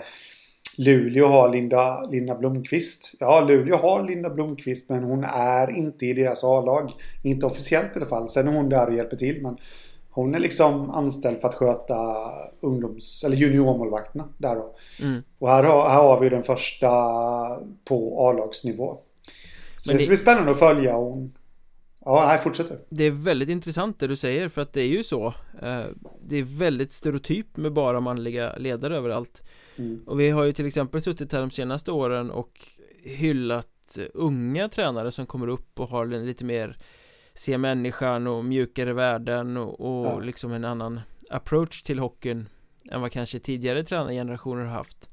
Luleå har Linda, Linda Blomqvist. Ja, Luleå har Linda Blomqvist men hon är inte i deras A-lag. Inte officiellt i alla fall. Sen är hon där och hjälper till men hon är liksom anställd för att sköta ungdoms eller juniormålvakterna där då. Mm. Och här har, här har vi den första på A-lagsnivå. Så Men det ska bli spännande att följa hon Ja, nej, fortsätter. Det är väldigt intressant det du säger för att det är ju så eh, Det är väldigt stereotyp med bara manliga ledare överallt mm. Och vi har ju till exempel suttit här de senaste åren och hyllat unga tränare som kommer upp och har lite mer se människan och mjukare värden och, och ja. liksom en annan approach till hockeyn än vad kanske tidigare tränargenerationer har haft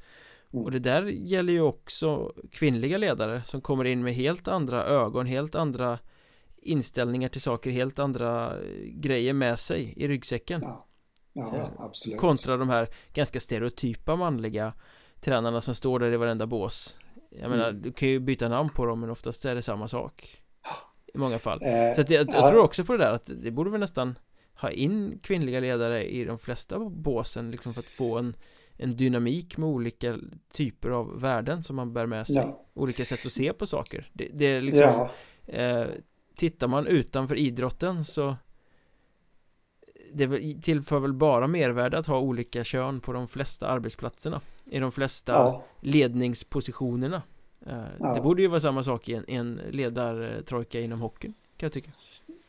mm. och det där gäller ju också kvinnliga ledare som kommer in med helt andra ögon, helt andra inställningar till saker, helt andra grejer med sig i ryggsäcken ja. Ja, eh, absolut. kontra de här ganska stereotypa manliga tränarna som står där i varenda bås jag mm. menar, du kan ju byta namn på dem men oftast är det samma sak i många fall eh, Så att jag, jag tror också på det där att det borde väl nästan ha in kvinnliga ledare i de flesta båsen liksom för att få en en dynamik med olika typer av värden som man bär med sig ja. Olika sätt att se på saker Det, det är liksom ja. eh, Tittar man utanför idrotten så Det tillför väl bara mervärde att ha olika kön på de flesta arbetsplatserna I de flesta ja. ledningspositionerna Eh, ja. Det borde ju vara samma sak i en, en ledartrojka inom hockeyn kan jag tycka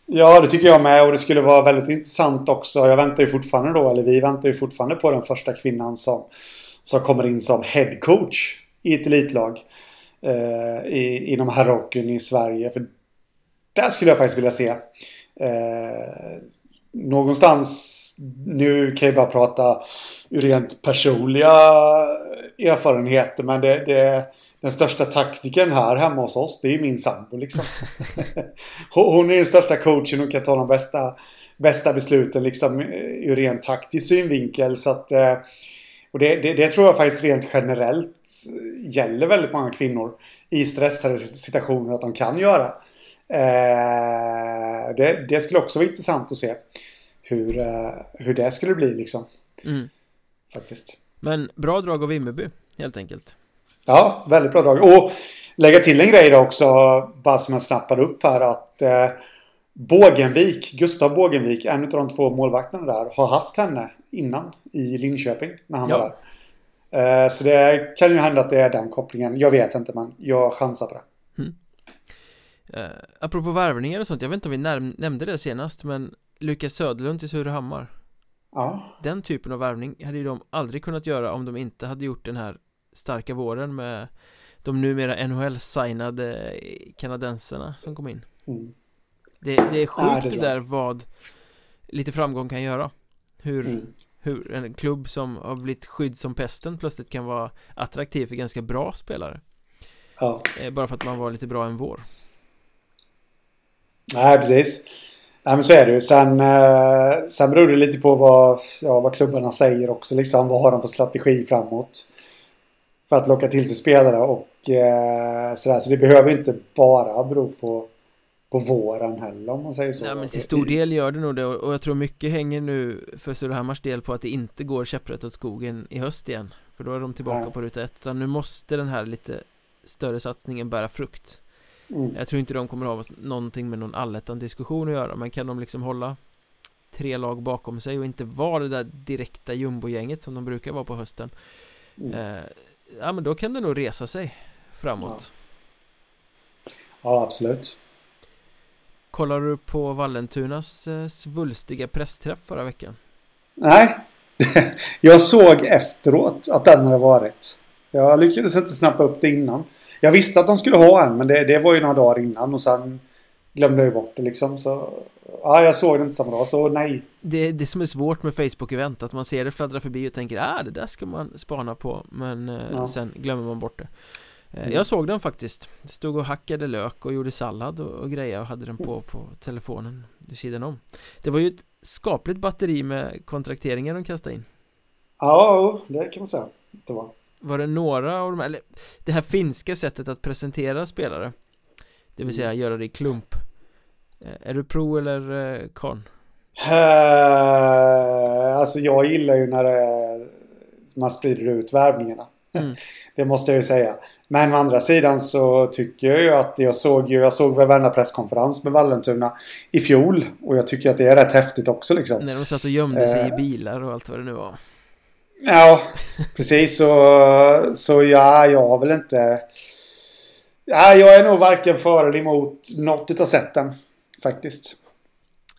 Ja, det tycker jag med och det skulle vara väldigt intressant också. Jag väntar ju fortfarande då, eller vi väntar ju fortfarande på den första kvinnan som, som kommer in som headcoach i ett elitlag eh, i, inom herrhockeyn i Sverige. För där skulle jag faktiskt vilja se eh, någonstans, nu kan jag bara prata ur rent personliga erfarenheter, men det, det den största taktiken här hemma hos oss, det är min sambo liksom. *laughs* hon är den största coachen och kan ta de bästa, bästa besluten liksom ur rent taktisk synvinkel. Så att, eh, och det, det, det, tror jag faktiskt rent generellt gäller väldigt många kvinnor i stressade situationer att de kan göra. Eh, det, det skulle också vara intressant att se hur, eh, hur det skulle bli liksom. Mm. Faktiskt. Men bra drag av Vimmerby, helt enkelt. Ja, väldigt bra drag. Och lägga till en grej då också, bara som jag snappade upp här att eh, Bågenvik, Gustav Bågenvik, en av de två målvakterna där, har haft henne innan i Linköping när han ja. var där. Eh, så det kan ju hända att det är den kopplingen. Jag vet inte, men jag chansar på det. Eh, apropå värvningar och sånt, jag vet inte om vi nämnde det senast, men Lukas Söderlund till Surahammar. Ja. Den typen av värvning hade ju de aldrig kunnat göra om de inte hade gjort den här starka våren med de numera NHL-signade kanadenserna som kom in mm. det, det, är sjukt ja, det, är det där vad lite framgång kan göra hur, mm. hur en klubb som har blivit skydd som pesten plötsligt kan vara attraktiv för ganska bra spelare ja. Eh, bara för att man var lite bra en vår Nej, precis Nej men så är det ju. Sen, eh, sen beror det lite på vad, ja, vad klubbarna säger också. Liksom, vad har de för strategi framåt? för att locka till sig spelare och eh, sådär. Så det behöver inte bara bero på, på våren heller om man säger så. Ja men till stor del gör det nog det och jag tror mycket hänger nu för Surahammars del på att det inte går käpprätt åt skogen i höst igen. För då är de tillbaka ja. på ruta ett. Utan nu måste den här lite större satsningen bära frukt. Mm. Jag tror inte de kommer ha någonting med någon allettan diskussion att göra men kan de liksom hålla tre lag bakom sig och inte vara det där direkta jumbogänget som de brukar vara på hösten mm. eh, ja men då kan det nog resa sig framåt ja absolut. Kollar du på Vallentunas eh, svulstiga pressträff förra veckan? Nej, *laughs* jag såg efteråt att den hade varit. Jag lyckades inte snappa upp det innan. Jag visste att de skulle ha en, men det, det var ju några dagar innan och sen glömde jag bort det liksom. Så ja, jag såg det inte samma dag, så nej. Det det som är svårt med Facebook-event, att man ser det fladdra förbi och tänker ah, det där ska man spana på, men eh, ja. sen glömmer man bort det. Eh, mm. Jag såg den faktiskt Stod och hackade lök och gjorde sallad och, och grejer och hade den på på telefonen vid sidan om Det var ju ett skapligt batteri med kontrakteringar de kastade in Ja, det kan man säga det var Var det några av de här, eller det här finska sättet att presentera spelare Det vill säga mm. göra det i klump eh, Är du pro eller kon? Uh, eh, alltså jag gillar ju när det, man sprider ut värvningarna mm. *laughs* Det måste jag ju säga men å andra sidan så tycker jag ju att jag såg ju, jag såg väl varenda presskonferens med Vallentuna i fjol. Och jag tycker att det är rätt häftigt också liksom. När de satt och gömde sig i eh. bilar och allt vad det nu var. Ja, precis. Så, så ja, jag har väl inte... Ja, jag är nog varken för eller emot något utav sätten. Faktiskt.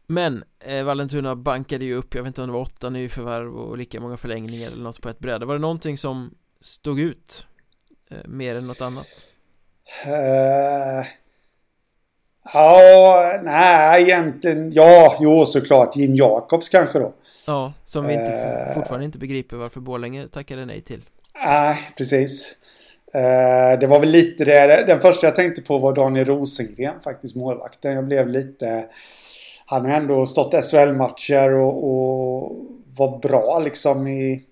Men eh, Vallentuna bankade ju upp, jag vet inte om det var åtta nyförvärv och lika många förlängningar eller något på ett bräde. Var det någonting som stod ut? Eh, mer än något annat? Uh, ja, nej egentligen. Ja, jo såklart. Jim Jacobs kanske då. Ja, som vi inte, uh, fortfarande inte begriper varför Borlänge tackade nej till. Nej, uh, precis. Uh, det var väl lite det. Den första jag tänkte på var Daniel Rosengren faktiskt, målvakten. Jag blev lite... Han har ändå stått SHL-matcher och, och var bra liksom i,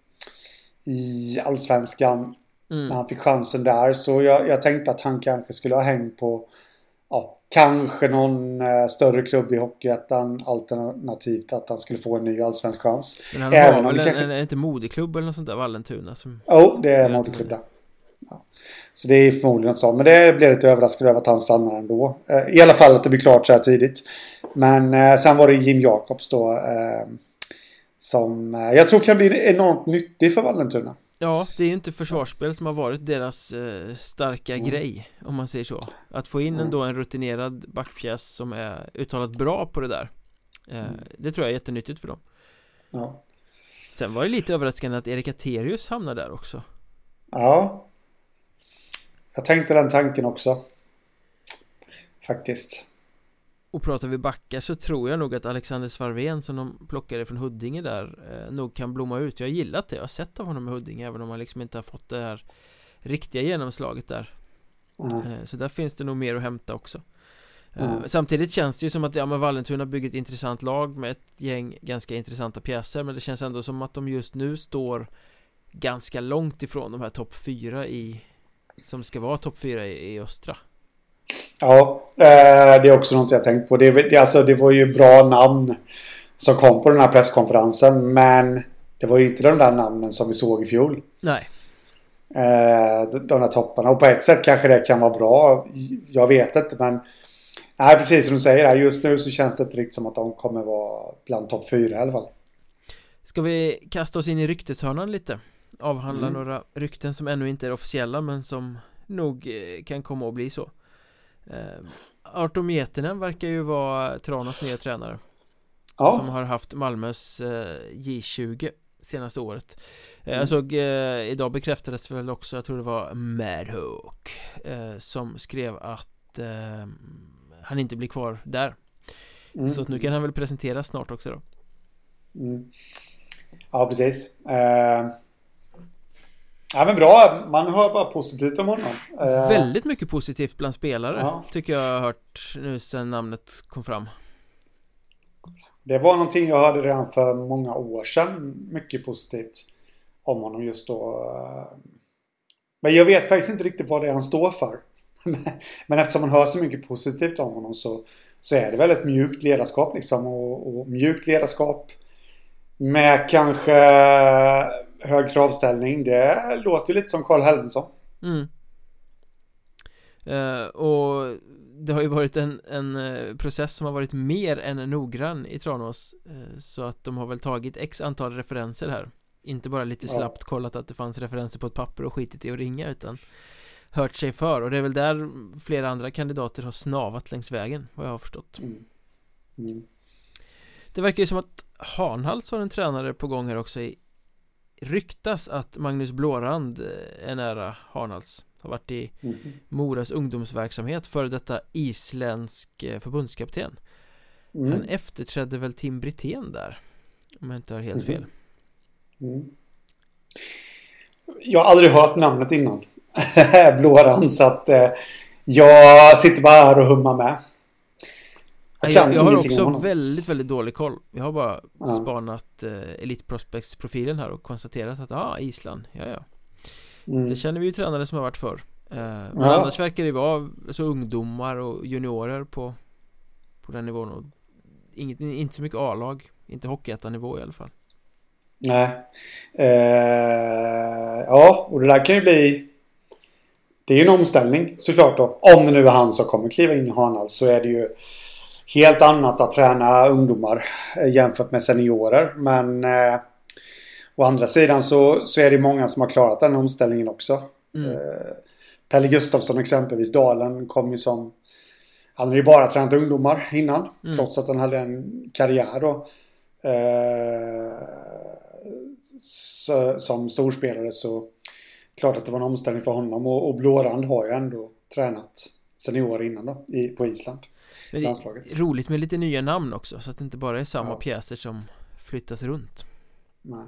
i allsvenskan. Mm. När han fick chansen där. Så jag, jag, tänkte att han kanske skulle ha hängt på kanske någon eh, större klubb i Hockeyettan. Alternativt att han skulle få en ny allsvensk chans. Men han Även har väl en, kanske... en, en, inte modeklubb eller något sånt där, Vallentuna? Som... Jo, oh, det är modeklubb där. Ja. Så det är förmodligen så. Men det blev lite överraskad över att han stannar ändå. Eh, I alla fall att det blir klart så här tidigt. Men eh, sen var det Jim Jacobs då. Som jag tror kan bli enormt nyttig för Vallentuna. Ja, det är ju inte försvarsspel som har varit deras eh, starka mm. grej Om man säger så. Att få in ändå en rutinerad backpjäs som är uttalat bra på det där eh, mm. Det tror jag är jättenyttigt för dem. Ja. Sen var det lite överraskande att Erik Aterius hamnar där också. Ja. Jag tänkte den tanken också. Faktiskt och pratar vi backar så tror jag nog att Alexander Svarven som de plockade från Huddinge där eh, nog kan blomma ut. Jag har gillat det, jag har sett av honom i Huddinge även om han liksom inte har fått det här riktiga genomslaget där. Mm. eh, Så där finns det nog mer att hämta också. Eh, mm. Samtidigt känns det ju som att ja, men Vallentuna bygger ett intressant lag med ett gäng ganska intressanta pjäser Men det känns ändå som att de just nu står ganska långt ifrån de här topp fyra i Som ska vara topp fyra i, i östra Ja, eh, det är också något jag tänkt på. Det, det, alltså, det var ju bra namn som kom på den här presskonferensen. Men det var ju inte de där namnen som vi såg i fjol. Nej. Eh, de där topparna. Och på ett sätt kanske det kan vara bra. Jag vet inte men... Nej, precis som du säger. Just nu så känns det inte riktigt som att de kommer vara bland topp fyra i alla fall. Ska vi kasta oss in i rykteshörnan lite? Avhandla mm. några rykten som ännu inte är officiella men som nog eh, kan komma att bli så. Eh, Arto Mietinen verkar ju vara Tranås nya tränare ja. Som har haft Malmös eh, J20 senaste året eh, mm. Jag såg eh, idag bekräftades väl också, jag tror det var Madhawk eh, Som skrev att eh, han inte blir kvar där mm. Så att nu kan han väl presenteras snart också då mm. Ja precis uh... Ja men bra, man hör bara positivt om honom. Eh, Väldigt mycket positivt bland spelare ja. Tycker jag har hört nu sen namnet kom fram. Det var någonting jag hörde redan för många år sedan Mycket positivt Om honom just då Men jag vet faktiskt inte riktigt vad det är han står för. *laughs* Men eftersom man hör så mycket positivt om honom så Så är det väl ett mjukt ledarskap liksom och, och mjukt ledarskap Med kanske hög kravställning. Det låter ju lite som Karl Helmensson. Mm. Uh, och det har ju varit en, en uh, process som har varit mer än noggrann i Tranås uh, Så att de har väl tagit x antal referenser här Inte bara lite slappt kollat att det fanns referenser på ett papper och skitit i att ringa utan hört sig för och det är väl där flera andra kandidater har snavat längs vägen vad jag har förstått Mm. Mm. Det verkar ju som att Hanhals har en tränare på gång här också i Ryktas att Magnus Blårand eh, är nära Hanhals Har varit i Mm. Moras ungdomsverksamhet före detta isländsk eh, förbundskapten Han Mm. efterträdde väl Tim Brithén där Om jag inte har helt fel Mm. Jag har aldrig hört namnet innan. *laughs* Blåran, så att eh, jag sitter bara här och hummar med. Jag, kan jag, har också väldigt, väldigt dålig koll Jag har bara Ja. spanat eh, Elite Prospects profilen här och konstaterat att ah, Island, ja ja Mm. Det känner vi ju tränare som har varit förr eh, Men Ja. annars verkar det vara så ungdomar och juniorer på På den nivån och inget, inte så mycket A-lag Inte hockeyettanivå i alla fall Nej. Eh, ja, och det där kan ju bli... Det är ju en omställning såklart då. Om det nu är han som kommer kliva in i Hanhals så är det ju helt annat att träna ungdomar eh, jämfört med seniorer. Men eh, å andra sidan så, så är det många som har klarat den omställningen också. mm. Eh, Pelle Gustafsson exempelvis, Dalen, kom ju som... Han hade ju bara tränat ungdomar innan. Mm. Trots att han hade en karriär då. Eh, så, som storspelare så... Klart att det var en omställning för honom. Och, och Blårand har ju ändå tränat seniorer innan då, i, på Island. Men det landslaget. är roligt med lite nya namn också Så att det inte bara är samma Ja. pjäser som flyttas runt Nej.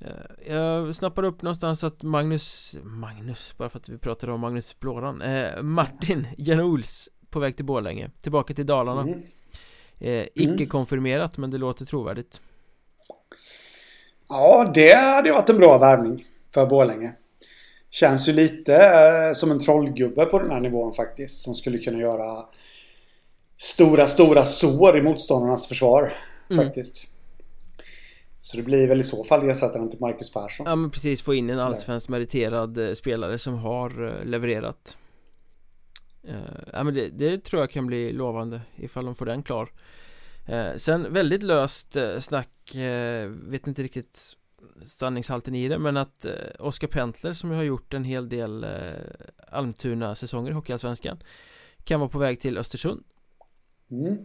Eh, Jag snappade upp någonstans att Magnus Magnus, bara för att vi pratade om Magnus Blåran eh, Martin Janols på väg till Borlänge Tillbaka till Dalarna Mm. eh, Icke konfirmerat men det låter trovärdigt Ja, det hade varit en bra värvning för Borlänge. Känns ju lite eh, som en trollgubbe på den här nivån faktiskt. Som skulle kunna göra stora, stora sår i motståndarnas försvar. Mm. Faktiskt. Så det blir väl i så fall ersättaren till Marcus Persson. Ja men precis, få in en allsvensk meriterad eh, spelare som har eh, levererat Eh, Ja men det, det tror jag kan bli lovande ifall de får den klar Sen väldigt löst snack, vet inte riktigt sanningshalten i det men att Oskar Pentler som ju har gjort en hel del Almtuna-säsonger i Hockeyallsvenskan Kan vara på väg till Östersund Mm.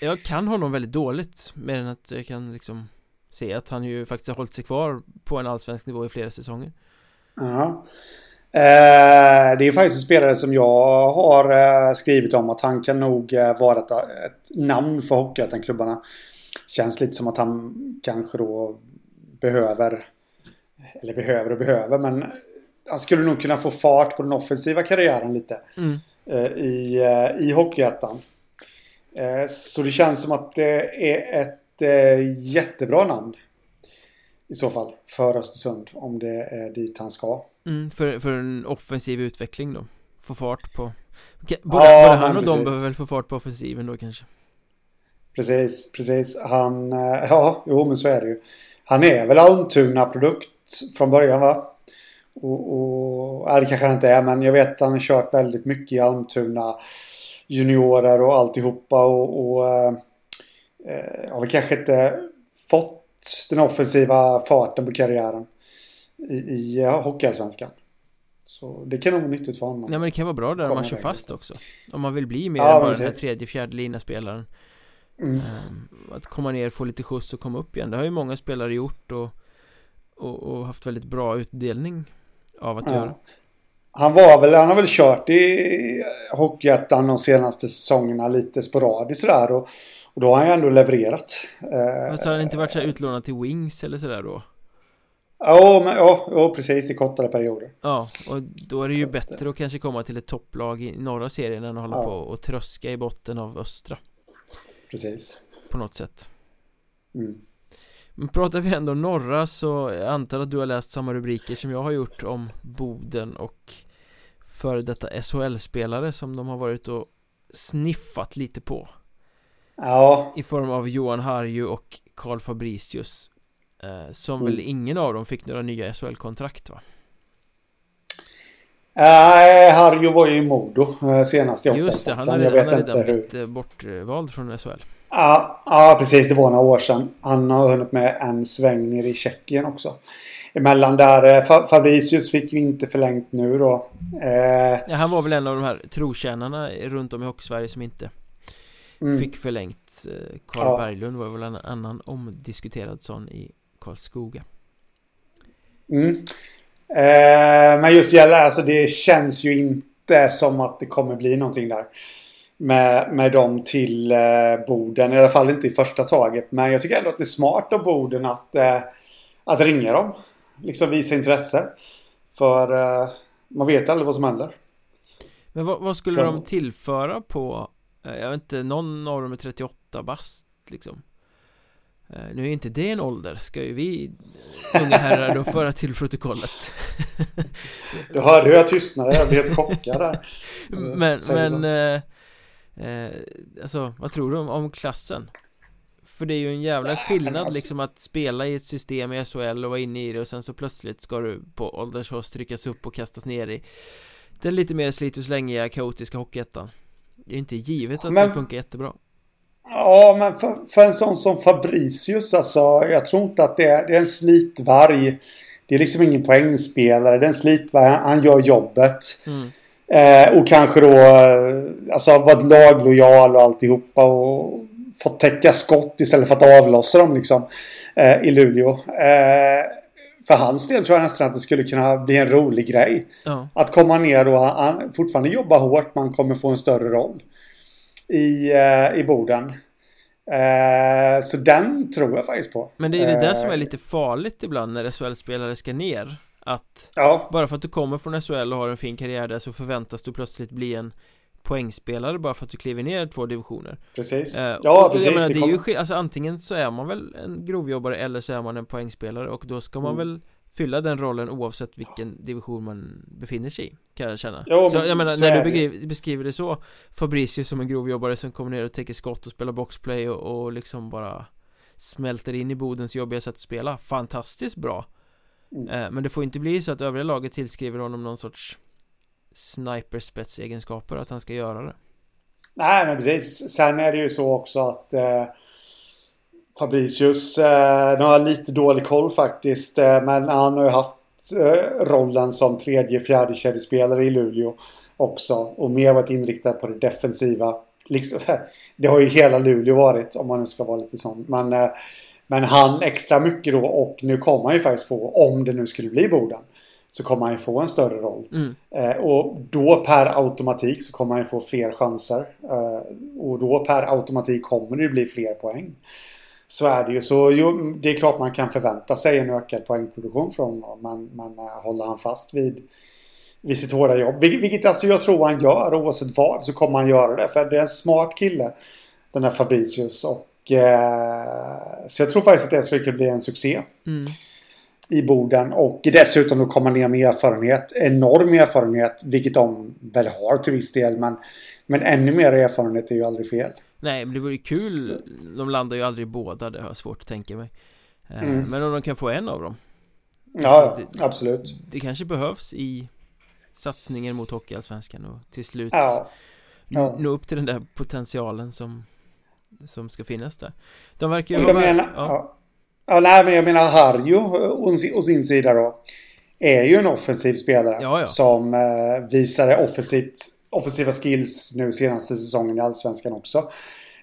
Jag kan honom väldigt dåligt mer än att jag kan liksom se att han ju faktiskt har hållit sig kvar på en allsvensk nivå i flera säsonger Ja. Eh, det är faktiskt en spelare som jag har eh, skrivit om att han kan nog eh, vara ett, ett namn för Hockeyettan-klubbarna. Känns lite som att han kanske då behöver, eller behöver och behöver, men han skulle nog kunna få fart på den offensiva karriären lite mm. eh, i, eh, i Hockeyettan. Eh, så det känns som att det är ett eh, jättebra namn i så fall för Östersund om det är dit han ska. Mm, för, för en offensiv utveckling då Få fart på Både, Ja, både han och de behöver väl få fart på offensiven då kanske Precis, precis. Han, eh, ja, jo men så är det ju. Han är väl Almtuna-produkt från början va? Och, och, ja, det kanske han inte är, men jag vet att han har kört väldigt mycket i Almtuna juniorer och alltihopa och, och eh, eh, har väl kanske inte fått den offensiva farten på karriären i, i eh, Hockeyallsvenskan. Så det kan nog vara nyttigt för honom. Nej men det kan vara bra där om man kör fast lite. också Om man vill bli mer Ja, än bara den här tredje, fjärde lina spelaren Mm. Ehm, Att komma ner, få lite skjuts och komma upp igen Det har ju många spelare gjort och, och, och haft väldigt bra utdelning av att göra Ja. Han var väl, han har väl kört i Hockeyettan de senaste säsongerna lite sporadiskt sådär och, och då har han ju ändå levererat. Alltså har han inte varit så utlånad till Wings eller sådär då? Ja, men, ja, ja, precis i kortare perioder. Ja, och då är det ju Så bättre att kanske komma till ett topplag i norra serien än att hålla Ja. på och tröska i botten av östra Precis. på något sätt Mm. Men pratar vi ändå norra så jag antar att du har läst samma rubriker som jag har gjort om Boden och före detta SHL-spelare som de har varit och sniffat lite på Ja, i form av Johan Harju och Karl Fabricius eh, som väl Mm. ingen av dem fick några nya SHL-kontrakt va? Nej, Harjo var ju i Modo eh, senast i Just det, han Jag inte redan hur. blivit eh, bortvald från SHL Ja, ja, precis. Det var några år sedan. Han har hunnit med en sväng ner i Tjeckien också. emellan där. Fabricius fick ju inte förlängt nu då. Ja, han var väl en av de här trotjänarna runt om i Hockeysverige som inte mm. fick förlängt. Karl ja. Berglund var väl en annan omdiskuterad sån i Karlskoga. Mm. Eh, men just gäller alltså det känns ju inte som att det kommer bli någonting där. Med, med dem till eh, Boden. I alla fall inte i första taget. Men jag tycker ändå att det är smart av Boden att, eh, att ringa dem. Liksom visa intresse. För eh, man vet aldrig vad som händer. Men vad, vad skulle de tillföra på eh, Jag vet inte, någon av dem är 38 bast liksom Eh, nu är inte det en ålder, ska ju vi unga herrar då föra till protokollet *laughs* Du hörde hur jag tystnade, jag blev helt chockad där *laughs* Men, men eh, Alltså, vad tror du om, om, klassen? För det är ju en jävla skillnad alltså... liksom att spela i ett system i SHL och vara inne i det och sen så plötsligt ska du på åldershöst tryckas upp och kastas ner i Den lite mer slit och slängiga kaotiska hockeyettan Det är inte givet att men... det funkar jättebra Ja, men för, för, en sån som Fabricius alltså. Jag tror inte att det är, det är en slitvarg. Det är liksom ingen poängspelare. Det är en slitvarg. Han, han gör jobbet. Mm. Eh, och kanske då eh, alltså varit laglojal och alltihopa. Och fått täcka skott istället för att avlossa dem liksom. Eh, I Luleå. Eh, för hans del tror jag nästan att det skulle kunna bli en rolig grej. Ja. Att komma ner och han, fortfarande jobba hårt. Man kommer få en större roll i, eh, i Boden. Eh, så den tror jag faktiskt på. Men det är det där som är lite farligt ibland när SHL-spelare ska ner. Att ja. bara för att du kommer från SHL och har en fin karriär där så förväntas du plötsligt bli en poängspelare bara för att du kliver ner två divisioner. Precis. Eh, Ja precis jag menar, det, det är ju, alltså antingen så är man väl en grovjobbare eller så är man en poängspelare och då ska man mm. väl fylla den rollen oavsett vilken division man befinner sig i Kan jag känna. Jo, Så jag menar, när du beskriver, det så Fabricio som en grovjobbare som kommer ner och täcker skott och spelar boxplay och, och liksom bara Smälter in i Bodens jobbiga sätt att spela Fantastiskt bra mm. eh, Men det får inte bli så att övriga laget tillskriver honom någon sorts Sniperspetsegenskaper att han ska göra det Nej men precis Sen är det ju så också att eh Fabricius. Eh, nu har jag lite dålig koll faktiskt. Eh, men han har ju haft eh, rollen som tredje, fjärde kedjespelare i Luleå också. Och mer varit inriktad på det defensiva. Liksom, *laughs* det har ju hela Luleå varit om man nu ska vara lite sån. Men, eh, men han extra mycket då och nu kommer han ju faktiskt få, om det nu skulle bli Boden. Så kommer han ju få en större roll. Mm. Eh, och då per automatik så kommer han ju få fler chanser. Eh, och då per automatik kommer det ju bli fler poäng. Så är det ju. Så jo, det är klart man kan förvänta sig en ökad poängproduktion från honom. Men, men uh, håller han fast vid, vid sitt hårda jobb. Vil vilket alltså jag tror han gör. Oavsett vad så kommer han göra det. För det är en smart kille. Den här Fabricius. Och, så jag tror faktiskt att det skulle bli en succé. Mm. I Boden. Och dessutom då komma ner med erfarenhet. Enorm erfarenhet. Vilket de väl har till viss del. Men, men ännu mer erfarenhet är ju aldrig fel. Nej men det vore ju kul så... De landar ju aldrig båda, det har jag svårt att tänka mig eh, mm. Men om de kan få en av dem Ja, det, absolut Det kanske behövs i satsningen mot Hockeyallsvenskan och till slut ja. Ja. nå upp till den där potentialen som som ska finnas där De verkar ju jag ha menar, ja. ja. nej men jag menar Harjo å sin sida då Är ju en offensiv spelare ja, ja. Som eh, visade offensivt offensiva skills nu senaste säsongen i Allsvenskan också.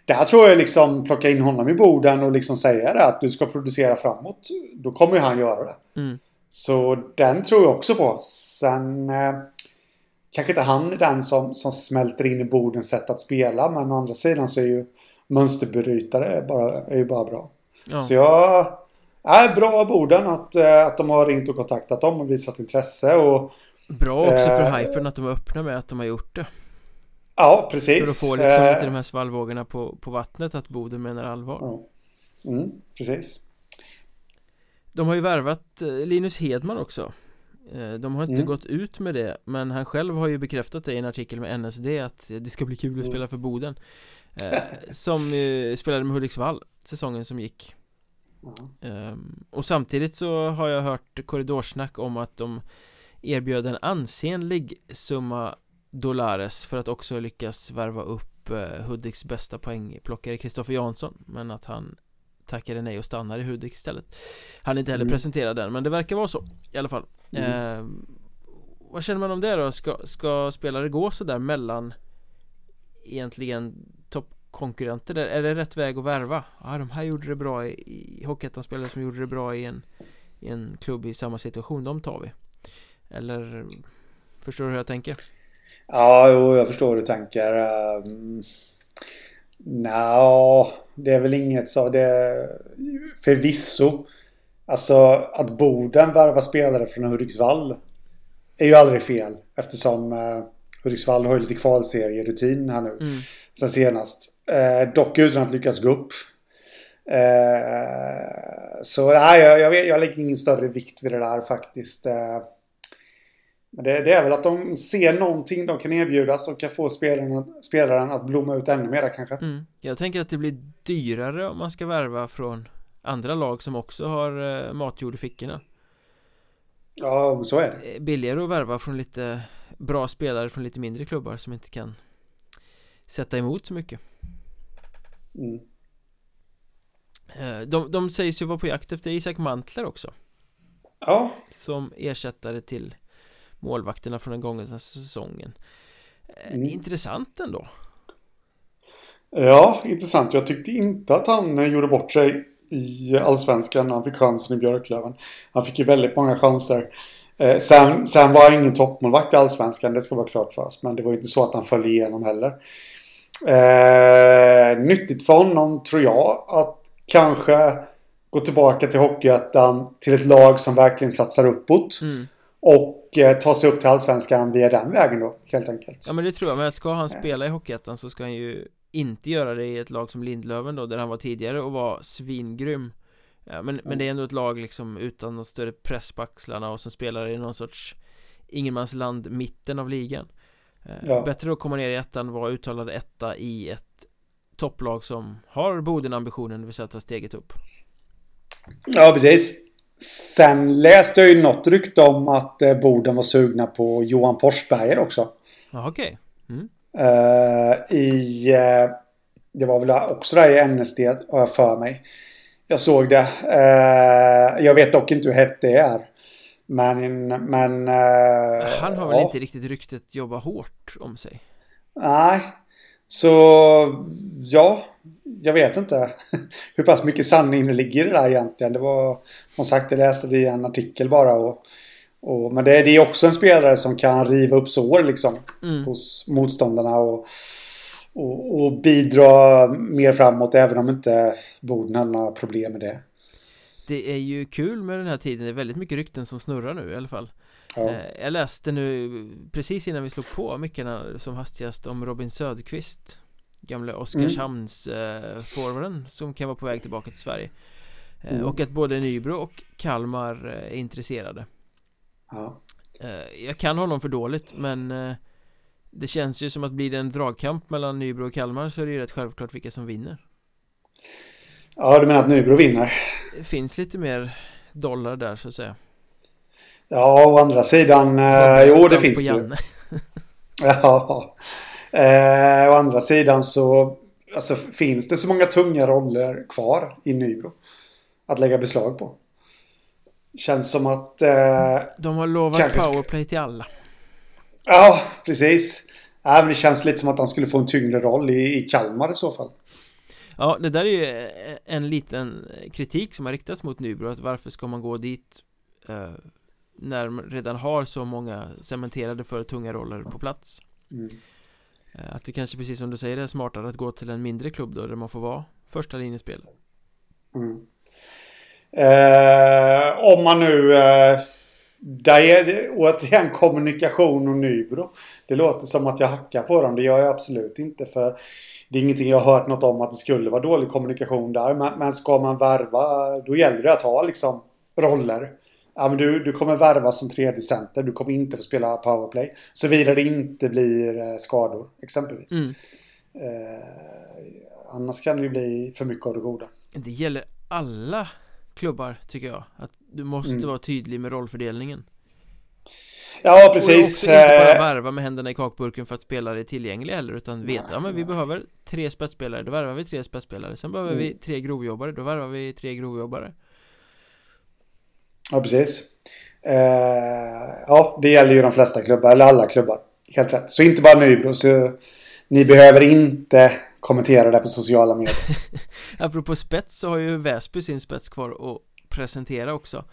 Där tror jag liksom plocka in honom i borden och liksom säga det att du ska producera framåt. Då kommer ju han göra det. Mm. Så den tror jag också på. Sen eh, kanske inte han är den som, som smälter in i bordens sätt att spela. Men å andra sidan så är ju mönsterbrytare bara, är ju bara bra. Ja. Så jag är bra borden att, eh, att de har ringt och kontaktat dem och visat intresse. Och Bra också för eh, hypen att de är öppna med att de har gjort det Ja, precis För att få liksom lite de här svallvågorna på, på vattnet att Boden menar allvar ja. mm, Precis De har ju värvat eh, Linus Hedman också eh, De har inte mm. gått ut med det Men han själv har ju bekräftat det i en artikel med NSD att det ska bli kul att mm. spela för Boden Som spelade med Hudiksvall säsongen som gick mm. Och samtidigt så har jag hört korridorsnack om att de erbjöd en ansenlig summa dollares för att också lyckas värva upp eh, Hudiks bästa poängplockare Kristoffer Jansson men att han tackade nej och stannade i Hudik istället Han inte heller Mm. presentera den men det verkar vara så i alla fall Mm. eh, Vad känner man om det då? Ska, ska spelare gå sådär mellan egentligen toppkonkurrenter där? Är det rätt väg att värva? Ja, de här gjorde det bra i, i Hockeyettan-spelare som gjorde det bra i en, i en klubb i samma situation, de tar vi Eller Förstår du hur jag tänker? Ja, jo, jag förstår hur du tänker. Um, Nja, det är väl inget så. Det förvisso. Alltså att Boden värvar spelare från Hudiksvall är ju aldrig fel eftersom uh, Hudiksvall har ju lite kvalserierutin här nu Mm. Sen senast. Eh, dock utan att lyckas gå upp. Eh, så nej, jag, jag, vet, jag lägger ingen större vikt vid det där faktiskt. Eh, men det, det är väl att de ser någonting de kan erbjuda som kan få spelaren, spelaren att blomma ut ännu mer kanske. Mm. Jag tänker att det blir dyrare om man ska värva från andra lag som också har eh, matjord i fickorna Ja, så är det. Eh, Billigare att värva från lite bra spelare från lite mindre klubbar som inte kan sätta emot så mycket Mm. Eh, De, de sägs ju vara på jakt efter Isak Mantler också Ja, Som ersättare till målvakterna från den gångna säsongen Eh, Mm. Intressant ändå ja, intressant. Jag tyckte inte att han eh, gjorde bort sig i Allsvenskan när han fick chansen i Björklöven. Han fick ju väldigt många chanser. Eh, sen, sen var han ingen toppmålvakt i Allsvenskan, det ska vara klart för oss. Men det var ju inte så att han föll igenom heller. Eh, nyttigt för honom, tror jag, att kanske gå tillbaka till Hockeyettan till ett lag som verkligen satsar uppåt. mm. Och eh, ta sig upp till Allsvenskan via den vägen då, helt enkelt. Ja men det tror jag, men ska han spela i Hockeyettan så ska han ju inte göra det i ett lag som Lindlöven då, där han var tidigare och var svingrym ja, men, men det är ändå ett lag liksom utan något större press på axlarna och som spelar i någon sorts ingenmansland mitten av ligan eh, Ja. Bättre att komma ner i ettan, vara uttalad etta i ett topplag som har Boden-ambitionen, det vill säga att ta steget upp Ja, precis. Sen läste jag ju något rykte om att eh, Boden var sugna på Johan Forsberger också. Ja okej mm. Eh, I... Eh, det var väl också där i NSD, har jag för mig. Jag såg det. Eh, jag vet dock inte hur hett det är. Men... men eh, Han har väl ja. inte riktigt ryktet jobba hårt om sig Nej. Så... Ja. Jag vet inte *laughs* hur pass mycket sanning det ligger i det där egentligen. Det var... Som sagt, jag läste det i en artikel bara. Och, och, men det, det är också en spelare som kan riva upp sår liksom. mm. hos motståndarna och, och, och bidra mer framåt även om inte Boden har några problem med det. Det är ju kul med den här tiden, det är väldigt mycket rykten som snurrar nu i alla fall Ja. Eh, Jag läste nu precis innan vi slog på mickarna som hastigast om Robin Söderqvist Gamle Oskarshamns eh, forwarden som kan vara på väg tillbaka till Sverige eh, Mm. Och att både Nybro och Kalmar är intresserade Ja. Jag kan honom för dåligt men Det känns ju som att blir det en dragkamp mellan Nybro och Kalmar så är det ju rätt självklart vilka som vinner ja, du menar att Nybro vinner? Det finns lite mer dollar där så att säga Ja, å andra sidan... Eh, jo, det finns det ju. *laughs* Ja. Eh, å andra sidan så... Alltså, finns det så många tunga roller kvar i Nybro? Att lägga beslag på? Känns som att... Eh, De har lovat Kanske powerplay till alla ja, precis. Ja, men det känns lite som att han skulle få en tyngre roll i, i Kalmar i så fall. Ja, det där är ju en liten kritik som har riktats mot Nybro att varför ska man gå dit eh, när man redan har så många cementerade för tunga roller på plats Mm. eh, Att det kanske precis som du säger är smartare att gå till en mindre klubb då där man får vara första linjespelare Mm. Eh, om man nu... Eh, där är det återigen kommunikation och Nybro. Det låter som att jag hackar på dem. Det gör jag absolut inte. För det är ingenting jag har hört något om att det skulle vara dålig kommunikation där. Men, men ska man värva, då gäller det att ha liksom roller. Ja, men du, du kommer värva som tredje center. Du kommer inte få spela powerplay. Såvida det inte blir eh, skador, exempelvis. mm. Eh, annars kan det ju bli för mycket av det goda. Det gäller alla klubbar tycker jag Att du måste Mm. vara tydlig med rollfördelningen Ja, precis. Och inte bara Eh, värva med händerna i kakburken för att spelare är tillgängliga heller utan veta, ja men vi behöver tre spetsspelare, då värvar vi tre spetsspelare Sen behöver vi Mm. tre grovjobbare, då värvar vi tre grovjobbare Ja, precis. Eh, ja, det gäller ju de flesta klubbar, eller alla klubbar. Helt rätt. Så inte bara Nybro, så ni behöver inte kommentera det på sociala medier. *laughs* Apropå spets så har ju Väsby sin spets kvar att presentera också.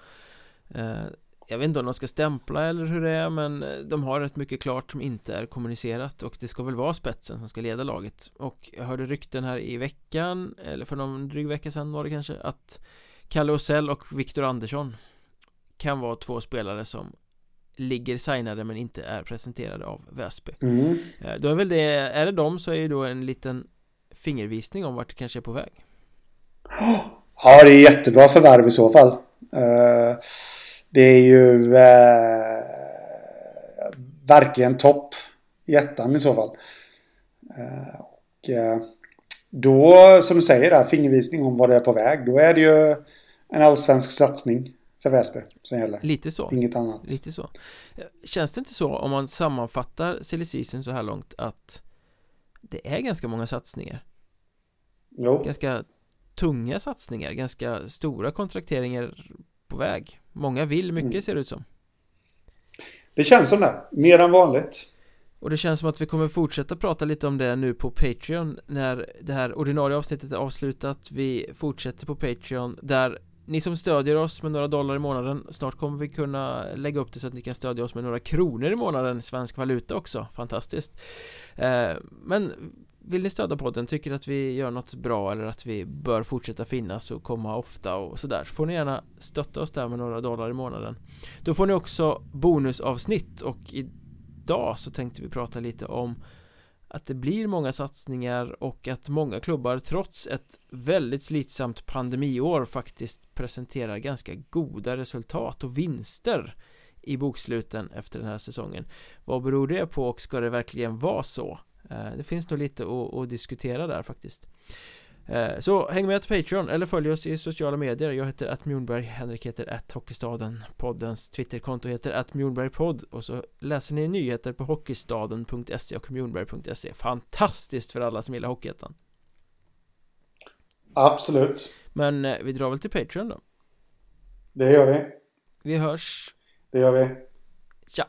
Eh, Jag vet inte om de ska stämpla eller hur det är men eh, de har rätt mycket klart som inte är kommunicerat och det ska väl vara spetsen som ska leda laget. Och jag hörde rykten här i veckan eller för någon dryg vecka sedan var det kanske att Kalle Osell och Viktor Andersson kan vara två spelare som ligger signade men inte är presenterade av Väsby. Mm. Eh, Då är väl det, är det dem så är ju då en liten fingervisning om vart det kanske är på väg Ja, det är jättebra förvärv i så fall. Eh, det är ju eh, verkligen topp i ettan i så fall. Eh, och då, som du säger, där, fingervisning om vad det är på väg. Då är det ju en allsvensk satsning för Väsby som gäller. Lite så Inget annat. Lite så Känns det inte så om man sammanfattar season så här långt att det är ganska många satsningar Jo, Ganska tunga satsningar, ganska stora kontrakteringar på väg Många vill mycket Mm. ser det ut som det känns som det. Mer än vanligt. Och det känns som att vi kommer fortsätta prata lite om det nu på Patreon när det här ordinarie avsnittet är avslutat Vi fortsätter på Patreon där ni som stödjer oss med några dollar i månaden Snart kommer vi kunna lägga upp det så att ni kan stödja oss med några kronor i månaden Svensk valuta också, fantastiskt eh, Men vill ni stödja podden, tycker att vi gör något bra eller att vi bör fortsätta finnas och komma ofta och sådär? Så får ni gärna stötta oss där med några dollar i månaden. Då får ni också bonusavsnitt och idag så tänkte vi prata lite om att det blir många satsningar och att många klubbar trots ett väldigt slitsamt pandemiår faktiskt presenterar ganska goda resultat och vinster i boksluten efter den här säsongen. Vad beror det på och ska det verkligen vara så? Eh, Det finns nog lite att, att diskutera där faktiskt Eh, Så häng med till Patreon eller följ oss i sociala medier Jag heter att Mjornberg, Henrik heter att Hockeystaden Poddens Twitterkonto heter att Mjornbergpodd Och så läser ni nyheter på hockeystaden.se och mjornberg.se Fantastiskt för alla som gillar Hockeyettan Absolut. Men eh, vi drar väl till Patreon då Det gör vi. Vi hörs Det gör vi. Tja!